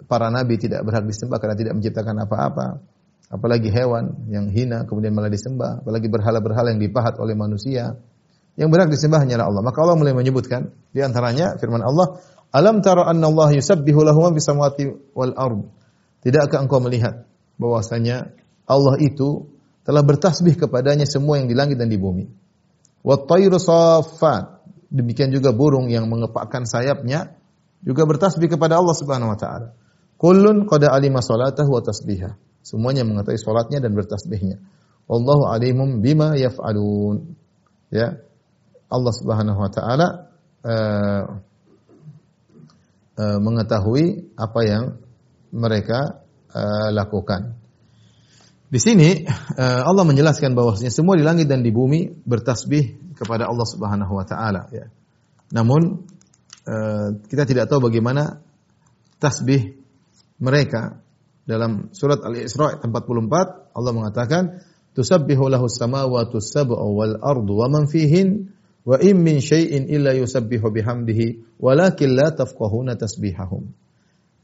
para nabi tidak berhak disembah karena tidak menciptakan apa-apa. Apalagi hewan yang hina kemudian malah disembah, apalagi berhala-berhala yang dipahat oleh manusia. Yang berhak disembah hanyalah Allah. Maka Allah mulai menyebutkan di antaranya firman Allah, "Alam tara anna Allah yusabbihu lahu ma samawati wal ard." Tidakkah engkau melihat bahwasanya Allah itu telah bertasbih kepadanya semua yang di langit dan di bumi. Wat tayru. Demikian juga burung yang mengepakkan sayapnya juga bertasbih kepada Allah Subhanahu wa taala. Kullun qad alima salatahu wa tasbihah. Semuanya mengetahui salatnya dan bertasbihnya. Wallahu alimum bima yaf'alun. Ya. Allah Subhanahu wa taala uh, uh, mengetahui apa yang mereka uh, lakukan. Di sini uh, Allah menjelaskan bahwasanya semua di langit dan di bumi bertasbih kepada Allah Subhanahu wa taala ya. Namun uh, kita tidak tahu bagaimana tasbih mereka dalam surat Al-Isra 44 Allah mengatakan tusabbihu lahu samawati sab'u wal ardu wa man fihin wa in min syai'in illa yusabbihu bihamdihi walakin la tafqahuna tasbihahum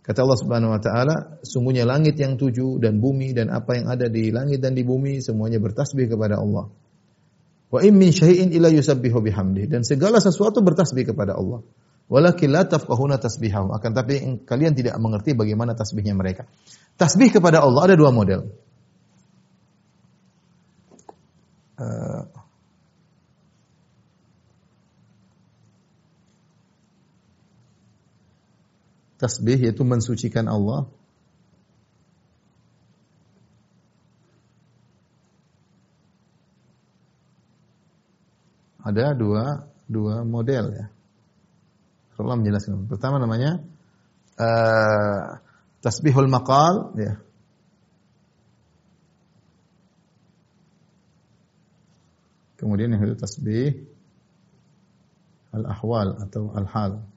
Kata Allah Subhanahu wa taala, sungguhnya langit yang tujuh dan bumi dan apa yang ada di langit dan di bumi semuanya bertasbih kepada Allah. Wa in min syai'in illa yusabbihu dan segala sesuatu bertasbih kepada Allah. Walakin la tafqahuna tasbihahum. Akan tapi kalian tidak mengerti bagaimana tasbihnya mereka. Tasbih kepada Allah ada dua model. Uh, tasbih yaitu mensucikan Allah. Ada dua dua model ya. Allah menjelaskan. Pertama namanya uh, tasbihul maqal ya. Kemudian yang kedua tasbih al-ahwal atau al-hal.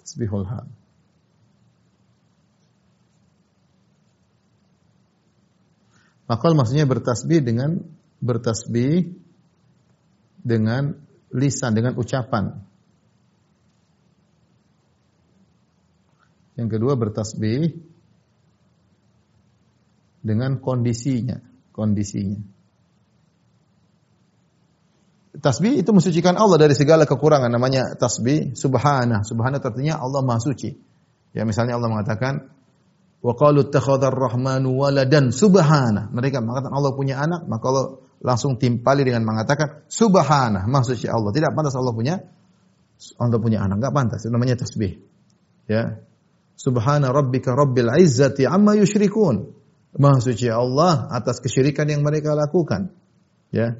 Tasbihul hal. Maqal maksudnya bertasbih dengan bertasbih dengan lisan, dengan ucapan. Yang kedua bertasbih dengan kondisinya, kondisinya. Tasbih itu mensucikan Allah dari segala kekurangan namanya tasbih subhana. Subhana artinya Allah Maha Suci. Ya misalnya Allah mengatakan wa qalu subhana. Mereka mengatakan Allah punya anak, maka Allah langsung timpali dengan mengatakan subhana, Suci Allah. Tidak pantas Allah punya Allah punya anak, enggak pantas. Itu namanya tasbih. Ya. Subhana rabbika rabbil izzati amma yusyrikun. Maha Allah atas kesyirikan yang mereka lakukan. Ya.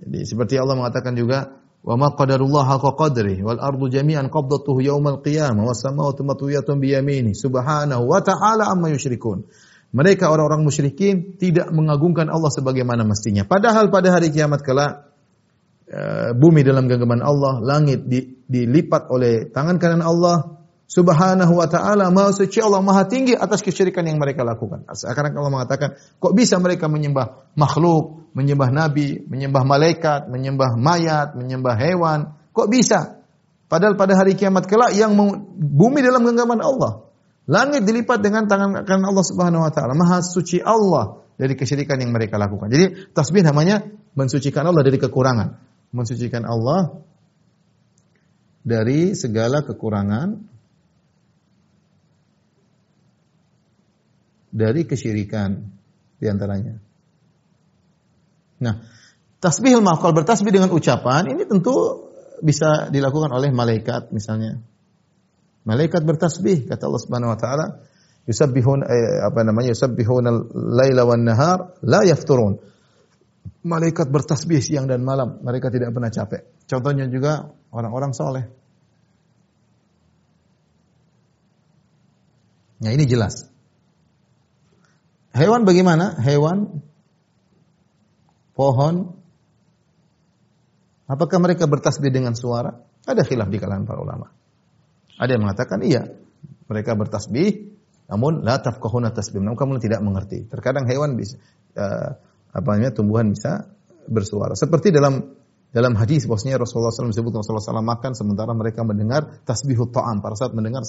Jadi seperti Allah mengatakan juga wa ma qadarullah haqa qadri wal ardu jami'an qabdatuhu yaumal qiyamah was samawati matwiyatun bi yamini subhanahu wa ta'ala amma yusyrikun. Mereka orang-orang musyrikin tidak mengagungkan Allah sebagaimana mestinya. Padahal pada hari kiamat kelak uh, bumi dalam genggaman Allah, langit di, dilipat oleh tangan kanan Allah, Subhanahu wa taala Maha suci Allah Maha tinggi atas kesyirikan yang mereka lakukan. Sekarang Allah mengatakan, kok bisa mereka menyembah makhluk, menyembah nabi, menyembah malaikat, menyembah mayat, menyembah hewan? Kok bisa? Padahal pada hari kiamat kelak yang bumi dalam genggaman Allah. Langit dilipat dengan tangan kanan Allah Subhanahu wa taala. Maha suci Allah dari kesyirikan yang mereka lakukan. Jadi tasbih namanya mensucikan Allah dari kekurangan. Mensucikan Allah dari segala kekurangan dari kesyirikan di antaranya. Nah, tasbihul maqal bertasbih dengan ucapan ini tentu bisa dilakukan oleh malaikat misalnya. Malaikat bertasbih kata Allah Subhanahu wa taala, yusabbihun eh, apa namanya? yusabbihun laila wan nahar la yafturun. Malaikat bertasbih siang dan malam, mereka tidak pernah capek. Contohnya juga orang-orang soleh. Nah ini jelas. Hewan bagaimana? Hewan, pohon, Apakah mereka bertasbih dengan suara? Ada khilaf di kalangan para ulama. Ada yang mengatakan iya, mereka bertasbih, namun la tafqahuna tasbih. Namun kamu tidak mengerti. Terkadang hewan bisa uh, apa namanya tumbuhan bisa bersuara. Seperti dalam dalam hadis bahwasanya Rasulullah SAW disebut Rasulullah SAW makan sementara mereka mendengar tasbihut ta'am. Pada saat mendengar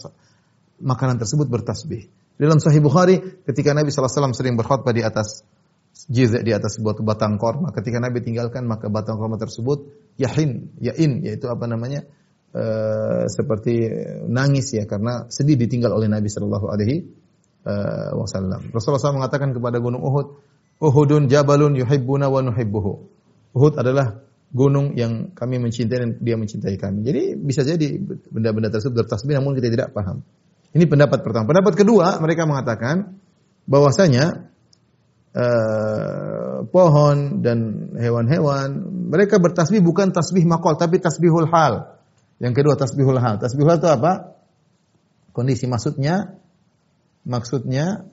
makanan tersebut bertasbih. Dalam Sahih Bukhari ketika Nabi SAW sering berkhutbah di atas jizak di atas sebuah batang korma. Ketika Nabi tinggalkan maka batang korma tersebut yahin, yain yaitu apa namanya? Uh, seperti nangis ya karena sedih ditinggal oleh Nabi Shallallahu alaihi eh, wasallam. Rasulullah SAW mengatakan kepada gunung Uhud, Uhudun jabalun yuhibbuna wa nuhibbuhu. Uhud adalah gunung yang kami mencintai dan dia mencintai kami. Jadi bisa jadi benda-benda tersebut bertasbih namun kita tidak paham. Ini pendapat pertama. Pendapat kedua, mereka mengatakan bahwasanya uh, pohon dan hewan-hewan, mereka bertasbih bukan tasbih makol tapi tasbihul hal. Yang kedua tasbihul hal. Tasbihul hal itu apa? Kondisi maksudnya maksudnya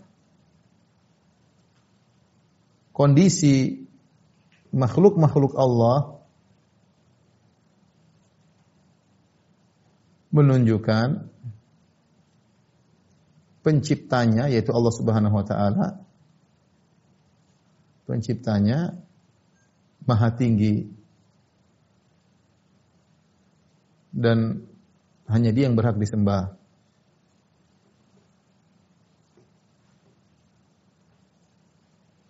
kondisi makhluk-makhluk Allah menunjukkan penciptanya yaitu Allah Subhanahu wa taala penciptanya maha tinggi dan hanya dia yang berhak disembah.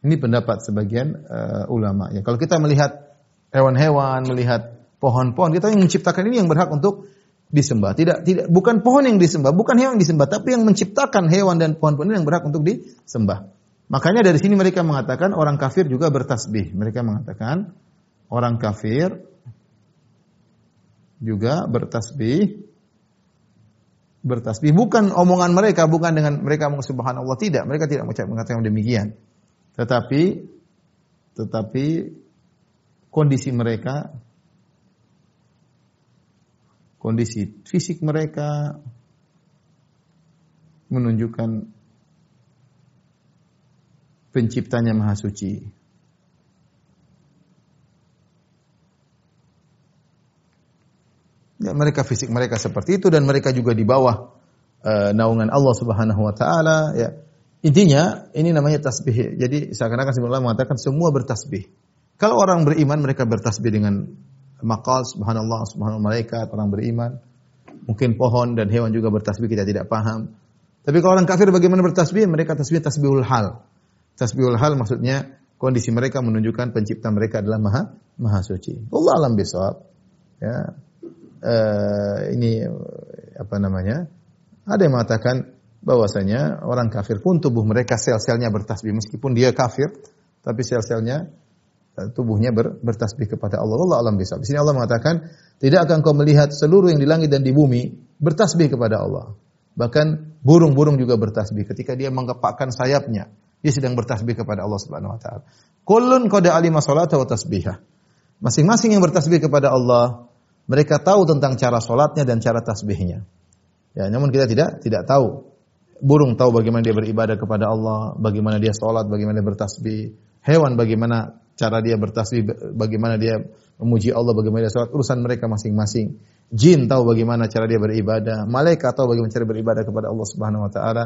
Ini pendapat sebagian uh, ulama. Ya, kalau kita melihat hewan-hewan, melihat pohon-pohon, kita yang menciptakan ini yang berhak untuk disembah. Tidak, tidak, bukan pohon yang disembah, bukan hewan yang disembah, tapi yang menciptakan hewan dan pohon-pohon yang berhak untuk disembah. Makanya dari sini mereka mengatakan orang kafir juga bertasbih. Mereka mengatakan orang kafir juga bertasbih bertasbih bukan omongan mereka bukan dengan mereka subhanallah tidak mereka tidak mengatakan demikian tetapi tetapi kondisi mereka kondisi fisik mereka menunjukkan penciptanya maha suci. Ya, mereka fisik mereka seperti itu dan mereka juga di bawah uh, naungan Allah Subhanahu wa taala ya. Intinya ini namanya tasbih. Jadi seakan-akan sebenarnya mengatakan semua bertasbih. Kalau orang beriman mereka bertasbih dengan makal subhanallah subhanallah malaikat orang beriman. Mungkin pohon dan hewan juga bertasbih kita tidak paham. Tapi kalau orang kafir bagaimana bertasbih? Mereka tasbih tasbihul hal. Tasbihul hal maksudnya kondisi mereka menunjukkan pencipta mereka adalah maha maha suci. Allah alam bisawab. Ya. Uh, ini apa namanya? Ada yang mengatakan bahwasanya orang kafir pun tubuh mereka sel-selnya bertasbih meskipun dia kafir tapi sel-selnya tubuhnya ber, bertasbih kepada Allah. Allah alam bisa. Di sini Allah mengatakan, tidak akan kau melihat seluruh yang di langit dan di bumi bertasbih kepada Allah. Bahkan burung-burung juga bertasbih ketika dia menggepakkan sayapnya. Dia sedang bertasbih kepada Allah Subhanahu wa taala. Kullun qad alima salata wa tasbihah. Masing-masing yang bertasbih kepada Allah, mereka tahu tentang cara solatnya dan cara tasbihnya. Ya, namun kita tidak tidak tahu. Burung tahu bagaimana dia beribadah kepada Allah, bagaimana dia solat, bagaimana dia bertasbih. Hewan bagaimana cara dia bertasbih, bagaimana dia memuji Allah, bagaimana dia sholat, urusan mereka masing-masing. Jin tahu bagaimana cara dia beribadah, malaikat tahu bagaimana cara beribadah kepada Allah Subhanahu wa taala.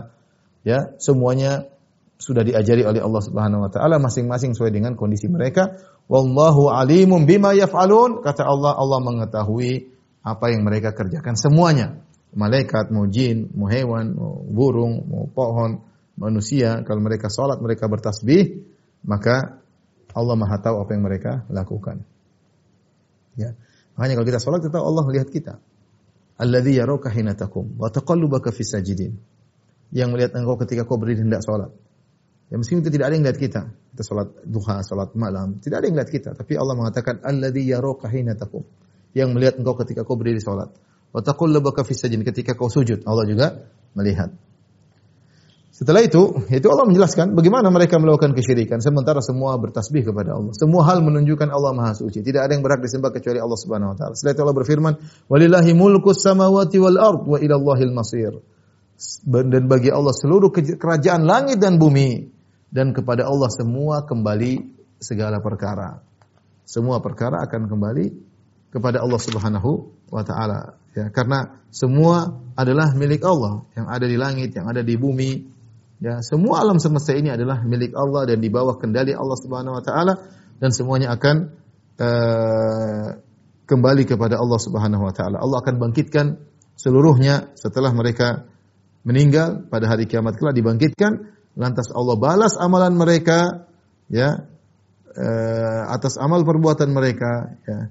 Ya, semuanya sudah diajari oleh Allah Subhanahu wa taala masing-masing sesuai dengan kondisi mereka. Wallahu alimun bima yaf'alun. Kata Allah, Allah mengetahui apa yang mereka kerjakan semuanya. Malaikat, mau jin, mau hewan, mau burung, mau pohon, manusia, kalau mereka salat, mereka bertasbih, maka Allah Maha tahu apa yang mereka lakukan. Ya. Makanya kalau kita salat kita Allah melihat kita. Alladzi yaraka hina taqum wa taqallubaka fis sajidin. Yang melihat engkau ketika kau berdiri hendak salat. Ya meskipun itu tidak ada yang lihat kita. Kita salat duha, salat malam, tidak ada yang lihat kita, tapi Allah mengatakan alladzi yaraka hina taqum. Yang melihat engkau ketika kau berdiri salat. Wa taqallubaka fis sajidin ketika kau sujud, Allah juga melihat. Setelah itu, itu Allah menjelaskan bagaimana mereka melakukan kesyirikan sementara semua bertasbih kepada Allah. Semua hal menunjukkan Allah Maha Suci. Tidak ada yang berhak disembah kecuali Allah Subhanahu wa taala. Setelah itu Allah berfirman, "Walillahi mulkus samawati wal ard wa ila Allahil masir." Dan bagi Allah seluruh kerajaan langit dan bumi dan kepada Allah semua kembali segala perkara. Semua perkara akan kembali kepada Allah Subhanahu wa taala. Ya, karena semua adalah milik Allah yang ada di langit, yang ada di bumi, Ya, semua alam semesta ini adalah milik Allah dan di bawah kendali Allah Subhanahu wa taala dan semuanya akan uh, kembali kepada Allah Subhanahu wa taala. Allah akan bangkitkan seluruhnya setelah mereka meninggal pada hari kiamat kelak dibangkitkan lantas Allah balas amalan mereka ya uh, atas amal perbuatan mereka ya.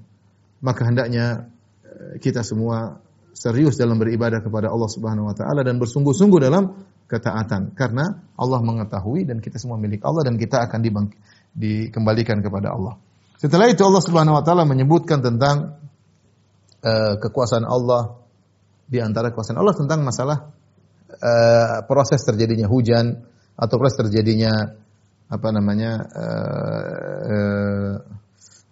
Maka hendaknya uh, kita semua serius dalam beribadah kepada Allah Subhanahu wa taala dan bersungguh-sungguh dalam ketaatan. Karena Allah mengetahui dan kita semua milik Allah dan kita akan dibang, dikembalikan kepada Allah. Setelah itu Allah Subhanahu wa taala menyebutkan tentang uh, kekuasaan Allah di antara kekuasaan Allah tentang masalah uh, proses terjadinya hujan atau proses terjadinya apa namanya uh, uh,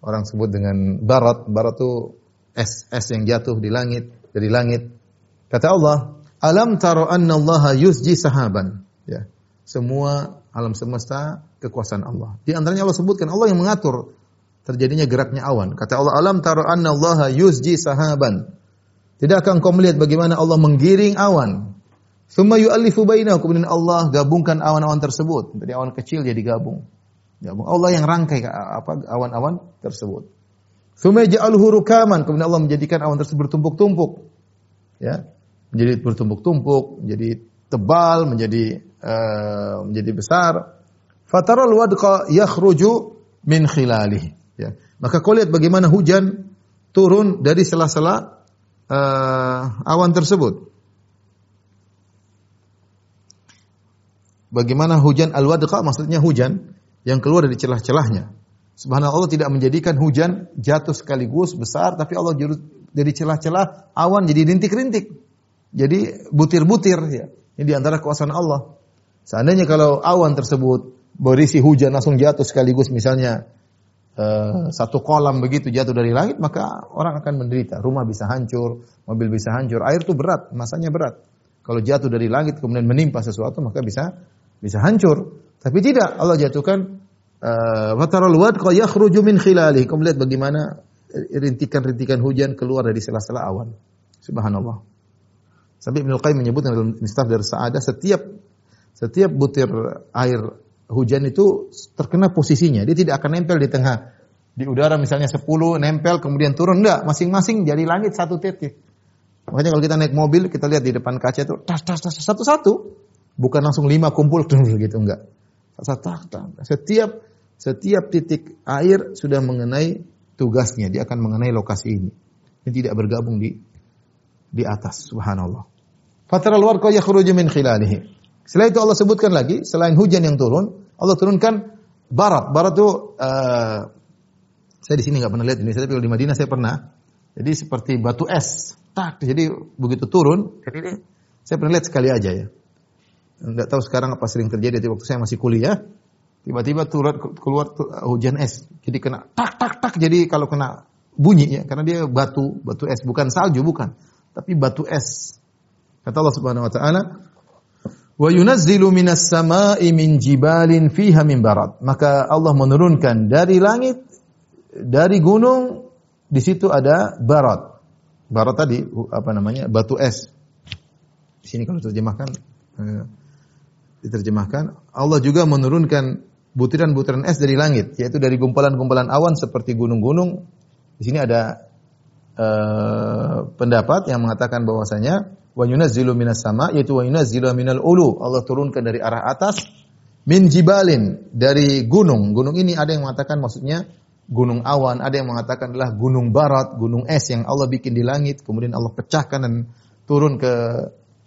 orang sebut dengan barat. Barat itu es es yang jatuh di langit dari langit. Kata Allah Alam taro anna Allah yusji sahaban. Ya. Semua alam semesta kekuasaan Allah. Di antaranya Allah sebutkan Allah yang mengatur terjadinya geraknya awan. Kata Allah, alam taro anna Allah yusji sahaban. Tidakkah engkau melihat bagaimana Allah menggiring awan? Summa yu'allifu bainahu. Kemudian Allah gabungkan awan-awan tersebut. Dari awan kecil jadi gabung. Gabung. Allah yang rangkai apa awan-awan tersebut. Summa ja'aluhu rukaman. Kemudian Allah menjadikan awan tersebut bertumpuk-tumpuk. Ya menjadi bertumpuk-tumpuk, menjadi tebal, menjadi uh, menjadi besar. Fataral wadqa yakhruju min khilalihi. Ya. Maka kau lihat bagaimana hujan turun dari sela-sela uh, awan tersebut. Bagaimana hujan al-wadqa maksudnya hujan yang keluar dari celah-celahnya. Subhanallah Allah tidak menjadikan hujan jatuh sekaligus besar tapi Allah dari celah-celah awan jadi rintik-rintik. Jadi butir-butir ya. Ini di antara kuasaan Allah. Seandainya kalau awan tersebut berisi hujan langsung jatuh sekaligus misalnya uh, satu kolam begitu jatuh dari langit maka orang akan menderita. Rumah bisa hancur, mobil bisa hancur. Air itu berat, masanya berat. Kalau jatuh dari langit kemudian menimpa sesuatu maka bisa bisa hancur. Tapi tidak, Allah jatuhkan Fataral uh, wad yakhruju min khilali. Kamu lihat bagaimana rintikan-rintikan hujan keluar dari sela-sela awan. Subhanallah. Sampai Ibnu Qayyim menyebutkan dalam Miftah dari Sa'adah setiap setiap butir air hujan itu terkena posisinya. Dia tidak akan nempel di tengah di udara misalnya 10 nempel kemudian turun enggak, masing-masing dari langit satu titik. Makanya kalau kita naik mobil kita lihat di depan kaca itu tas tas tas satu-satu. Bukan langsung lima kumpul gitu enggak. Setiap setiap titik air sudah mengenai tugasnya, dia akan mengenai lokasi ini. Ini tidak bergabung di di atas, subhanallah. Fatral warqa yakhruju min khilalihi. Setelah itu Allah sebutkan lagi, selain hujan yang turun, Allah turunkan barat. Barat itu uh, saya di sini nggak pernah lihat ini, tapi kalau di Madinah saya pernah. Jadi seperti batu es. Tak, jadi begitu turun, jadi saya pernah lihat sekali aja ya. Enggak tahu sekarang apa sering terjadi, tapi waktu saya masih kuliah, tiba-tiba turun keluar hujan es. Jadi kena tak tak tak. Jadi kalau kena bunyi ya, karena dia batu, batu es, bukan salju, bukan, tapi batu es. Kata Allah Subhanahu wa taala, Wa yunazzilu minas sama'i min jibalin fiha min barat. Maka Allah menurunkan dari langit dari gunung di situ ada barat. Barat tadi apa namanya? batu es. Di sini kalau terjemahkan eh, diterjemahkan Allah juga menurunkan butiran-butiran es dari langit yaitu dari gumpalan-gumpalan awan seperti gunung-gunung. Di sini ada uh, pendapat yang mengatakan bahwasanya wa yunazzilu minas sama yaitu wa yunazzilu minal ulu. Allah turunkan dari arah atas min jibalin dari gunung. Gunung ini ada yang mengatakan maksudnya gunung awan, ada yang mengatakan adalah gunung barat, gunung es yang Allah bikin di langit, kemudian Allah pecahkan dan turun ke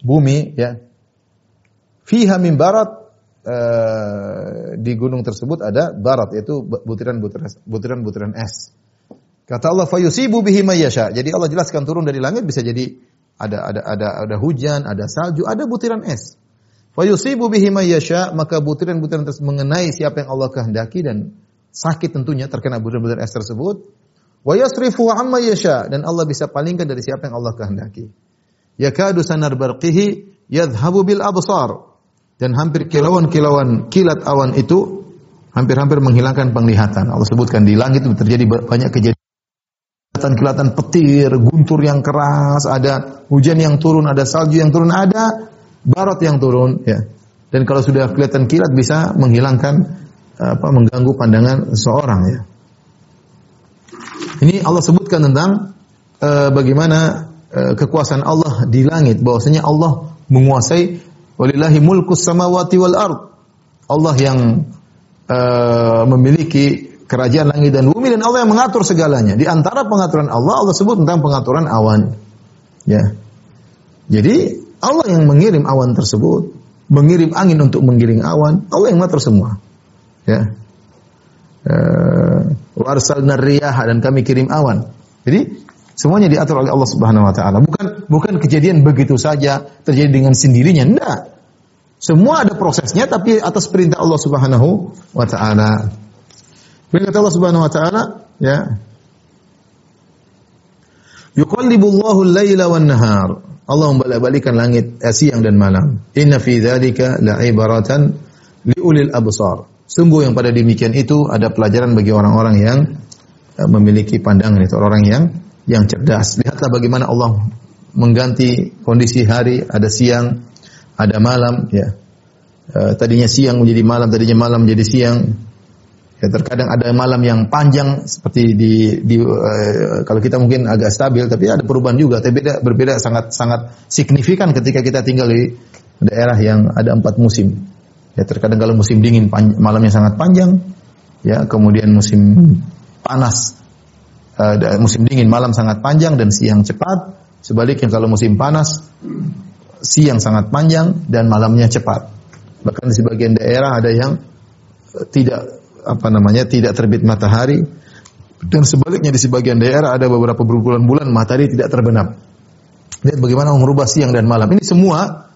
bumi ya. Fiha min barat uh, di gunung tersebut ada barat yaitu butiran-butiran butiran-butiran es. Kata Allah fayusibu bihi mayyasha. Jadi Allah jelaskan turun dari langit bisa jadi ada ada ada ada hujan, ada salju, ada butiran es. Fayusibu bihi yasha, maka butiran-butiran tersebut mengenai siapa yang Allah kehendaki dan sakit tentunya terkena butiran-butiran es tersebut. Wa yasrifu amma yasha dan Allah bisa palingkan dari siapa yang Allah kehendaki. Yakadu sanar barqihi yadhhabu bil absar. Dan hampir kilauan-kilauan kilat awan itu hampir-hampir menghilangkan penglihatan. Allah sebutkan di langit terjadi banyak kejadian kilatan-kilatan petir, guntur yang keras, ada hujan yang turun, ada salju yang turun, ada barat yang turun, ya. Dan kalau sudah kelihatan kilat bisa menghilangkan apa mengganggu pandangan seorang ya. Ini Allah sebutkan tentang uh, bagaimana uh, kekuasaan Allah di langit, bahwasanya Allah menguasai walillahi mulkus samawati wal ard. Allah yang uh, memiliki kerajaan langit dan bumi dan Allah yang mengatur segalanya. Di antara pengaturan Allah, Allah sebut tentang pengaturan awan. Ya. Jadi Allah yang mengirim awan tersebut, mengirim angin untuk menggiring awan, Allah yang mengatur semua. Ya. Uh, warsalna dan kami kirim awan. Jadi semuanya diatur oleh Allah Subhanahu wa taala. Bukan bukan kejadian begitu saja terjadi dengan sendirinya, enggak. Semua ada prosesnya tapi atas perintah Allah Subhanahu wa taala. Kemudian kata Allah Subhanahu wa taala, ya. Yuqallibullahu al-laila wan nahar. Allah membolak-balikkan langit eh, siang dan malam. Inna fi dzalika la'ibaratan liulil absar. Sungguh yang pada demikian itu ada pelajaran bagi orang-orang yang eh, memiliki pandangan itu orang yang yang cerdas. Lihatlah bagaimana Allah mengganti kondisi hari, ada siang, ada malam, ya. Uh, tadinya siang menjadi malam, tadinya malam menjadi siang, Ya, terkadang ada malam yang panjang seperti di, di uh, kalau kita mungkin agak stabil, tapi ada perubahan juga. Tapi beda, berbeda sangat sangat signifikan ketika kita tinggal di daerah yang ada empat musim. Ya, terkadang kalau musim dingin malamnya sangat panjang, ya kemudian musim panas, uh, musim dingin malam sangat panjang dan siang cepat. Sebaliknya kalau musim panas siang sangat panjang dan malamnya cepat. Bahkan di sebagian daerah ada yang tidak apa namanya tidak terbit matahari dan sebaliknya di sebagian daerah ada beberapa berbulan-bulan matahari tidak terbenam. Lihat bagaimana merubah siang dan malam. Ini semua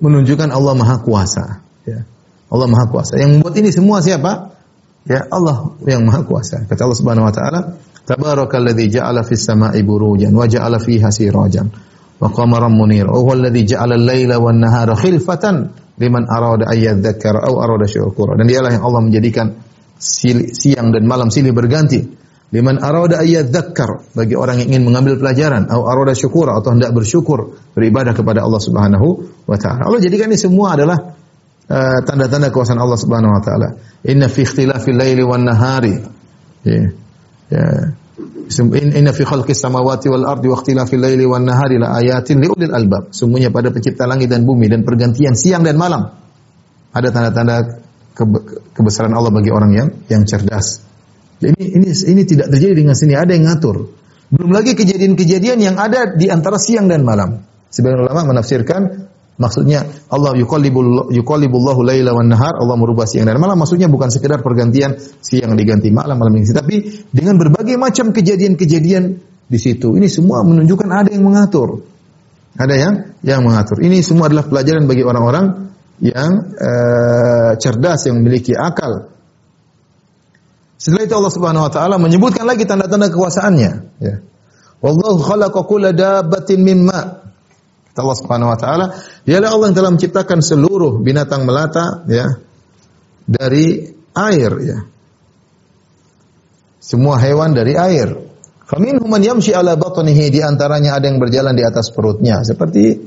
menunjukkan Allah Maha Kuasa. Ya. Allah Maha Kuasa. Yang membuat ini semua siapa? Ya Allah yang Maha Kuasa. Kata Allah Subhanahu Wa Taala, Tabarakalladzi ja'ala fis sama'i burujan wa ja'ala fiha sirajan wa qamaran munir. Wa huwa alladzi ja'ala al-laila wan nahara khilfatan liman arada ayyadzakkara aw arada syukura. Dan dialah yang Allah menjadikan siang dan malam silih berganti. Liman arada ayyadzakkar bagi orang yang ingin mengambil pelajaran atau arada syukur atau hendak bersyukur beribadah kepada Allah Subhanahu wa taala. Allah jadikan ini semua adalah uh, tanda-tanda uh, kuasaan Allah Subhanahu wa taala. Inna fi ikhtilafil laili wan nahari. Ya. Ya. Inna fi khalqis samawati wal ardi wa ikhtilafil laili wan nahari la ayatin li ulil albab. Sungguhnya pada pencipta langit dan bumi dan pergantian siang dan malam ada tanda-tanda kebesaran Allah bagi orang yang yang cerdas. Ini ini ini tidak terjadi dengan sini ada yang ngatur. Belum lagi kejadian-kejadian yang ada di antara siang dan malam. Sebagian ulama menafsirkan maksudnya Allah yuqallibul yuqallibullahu laila wan nahar, Allah merubah siang dan malam maksudnya bukan sekedar pergantian siang diganti malam malam ini tapi dengan berbagai macam kejadian-kejadian di situ. Ini semua menunjukkan ada yang mengatur. Ada yang yang mengatur. Ini semua adalah pelajaran bagi orang-orang yang uh, cerdas yang memiliki akal. Setelah itu Allah Subhanahu wa taala menyebutkan lagi tanda-tanda kekuasaannya, ya. Wallahu khalaqa kulla dabbatin min ma. Kata Allah Subhanahu wa taala, dialah Allah yang telah menciptakan seluruh binatang melata ya dari air ya. Semua hewan dari air. Faminhum man yamshi ala batnihi di antaranya ada yang berjalan di atas perutnya seperti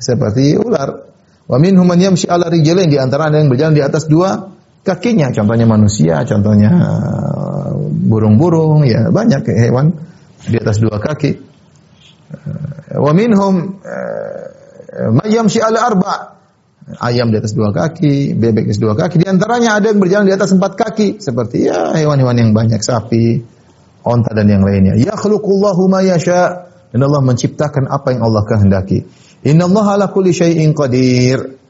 seperti ular. Wa minhum man yamshi ala rijlain di antara ada yang berjalan di atas dua kakinya, contohnya manusia, contohnya burung-burung ya, banyak hewan di atas dua kaki. Wa minhum eh, mayamshi ala arba. Ayam di atas dua kaki, bebek di atas dua kaki. Di antaranya ada yang berjalan di atas empat kaki. Seperti ya hewan-hewan yang banyak. Sapi, onta dan yang lainnya. Ya khluqullahu ma yasha. Dan Allah menciptakan apa yang Allah kehendaki. Inna Allah ala kulli syai'in qadir.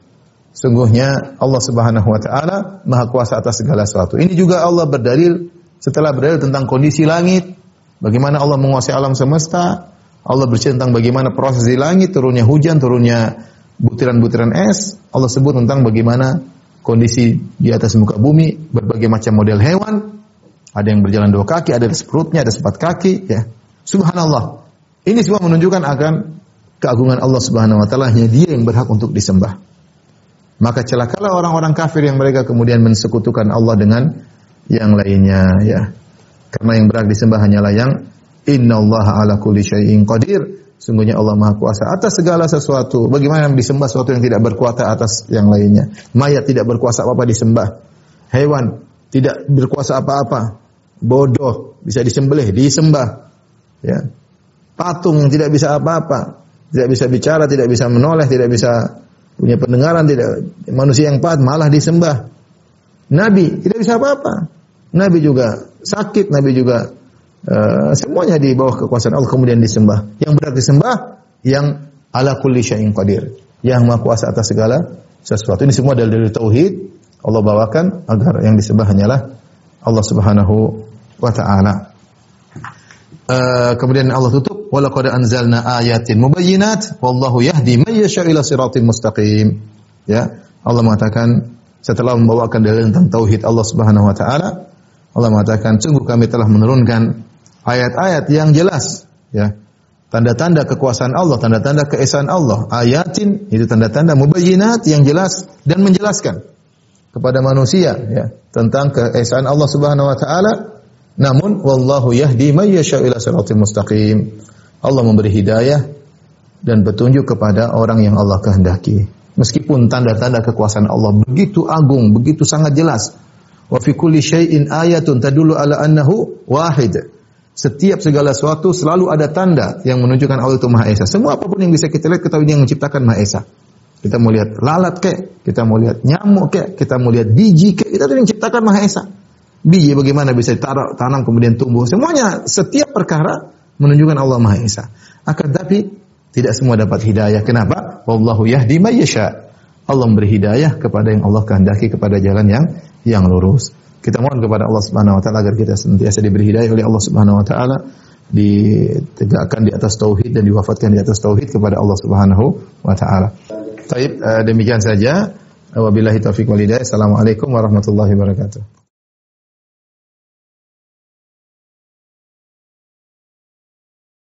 Sungguhnya Allah Subhanahu wa taala Maha kuasa atas segala sesuatu. Ini juga Allah berdalil setelah berdalil tentang kondisi langit, bagaimana Allah menguasai alam semesta, Allah bercerita tentang bagaimana proses di langit, turunnya hujan, turunnya butiran-butiran es. Allah sebut tentang bagaimana kondisi di atas muka bumi, berbagai macam model hewan. Ada yang berjalan dua kaki, ada perutnya, ada empat kaki. Ya. Subhanallah. Ini semua menunjukkan akan keagungan Allah Subhanahu Wa Taala. Hanya Dia yang berhak untuk disembah. Maka celakalah orang-orang kafir yang mereka kemudian mensekutukan Allah dengan yang lainnya. Ya. Karena yang berhak disembah hanyalah yang Inna Allah ala kulli syai'in qadir. Sungguhnya Allah Maha Kuasa atas segala sesuatu. Bagaimana disembah sesuatu yang tidak berkuasa atas yang lainnya? Mayat tidak berkuasa apa-apa disembah. Hewan tidak berkuasa apa-apa. Bodoh bisa disembelih, disembah. Ya. Patung tidak bisa apa-apa, tidak bisa bicara, tidak bisa menoleh, tidak bisa punya pendengaran, tidak manusia yang pahat malah disembah. Nabi tidak bisa apa-apa. Nabi juga sakit, Nabi juga Uh, semuanya di bawah kekuasaan Allah kemudian disembah. Yang berat disembah yang ala kulli syai'in qadir. Yang maha kuasa atas segala sesuatu. Ini semua dari dari tauhid Allah bawakan agar yang disembah hanyalah Allah Subhanahu wa taala. Uh, kemudian Allah tutup walaqad anzalna ayatin mubayyinat wallahu yahdi may yasha ila siratin mustaqim. Ya, Allah mengatakan setelah membawakan dalil tentang tauhid Allah Subhanahu wa taala, Allah mengatakan sungguh kami telah menurunkan ayat-ayat yang jelas ya tanda-tanda kekuasaan Allah, tanda-tanda keesaan Allah. Ayatin itu tanda-tanda mubayyinat yang jelas dan menjelaskan kepada manusia ya tentang keesaan Allah Subhanahu wa taala. Namun wallahu yahdi may yasha ila siratal mustaqim. Allah memberi hidayah dan petunjuk kepada orang yang Allah kehendaki. Meskipun tanda-tanda kekuasaan Allah begitu agung, begitu sangat jelas. Wa fi kulli syai'in ayatun tadullu ala annahu wahid. Setiap segala sesuatu selalu ada tanda yang menunjukkan Allah itu Maha Esa. Semua apa pun yang bisa kita lihat, kita yang menciptakan Maha Esa. Kita mau lihat lalat kek, kita mau lihat nyamuk kek, kita mau lihat biji kek, kita yang menciptakan Maha Esa. Biji bagaimana bisa ditaruh, tanam kemudian tumbuh. Semuanya setiap perkara menunjukkan Allah Maha Esa. Akan tapi tidak semua dapat hidayah. Kenapa? Wallahu yahdi may yasha. Allah memberi hidayah kepada yang Allah kehendaki kepada jalan yang yang lurus. Kita mohon kepada Allah Subhanahu wa taala agar kita senantiasa diberi hidayah oleh Allah Subhanahu wa taala ditegakkan di atas tauhid dan diwafatkan di atas tauhid kepada Allah Subhanahu wa taala. Baik, eh, demikian saja. Wabillahi taufiq wal hidayah. Assalamualaikum warahmatullahi wabarakatuh.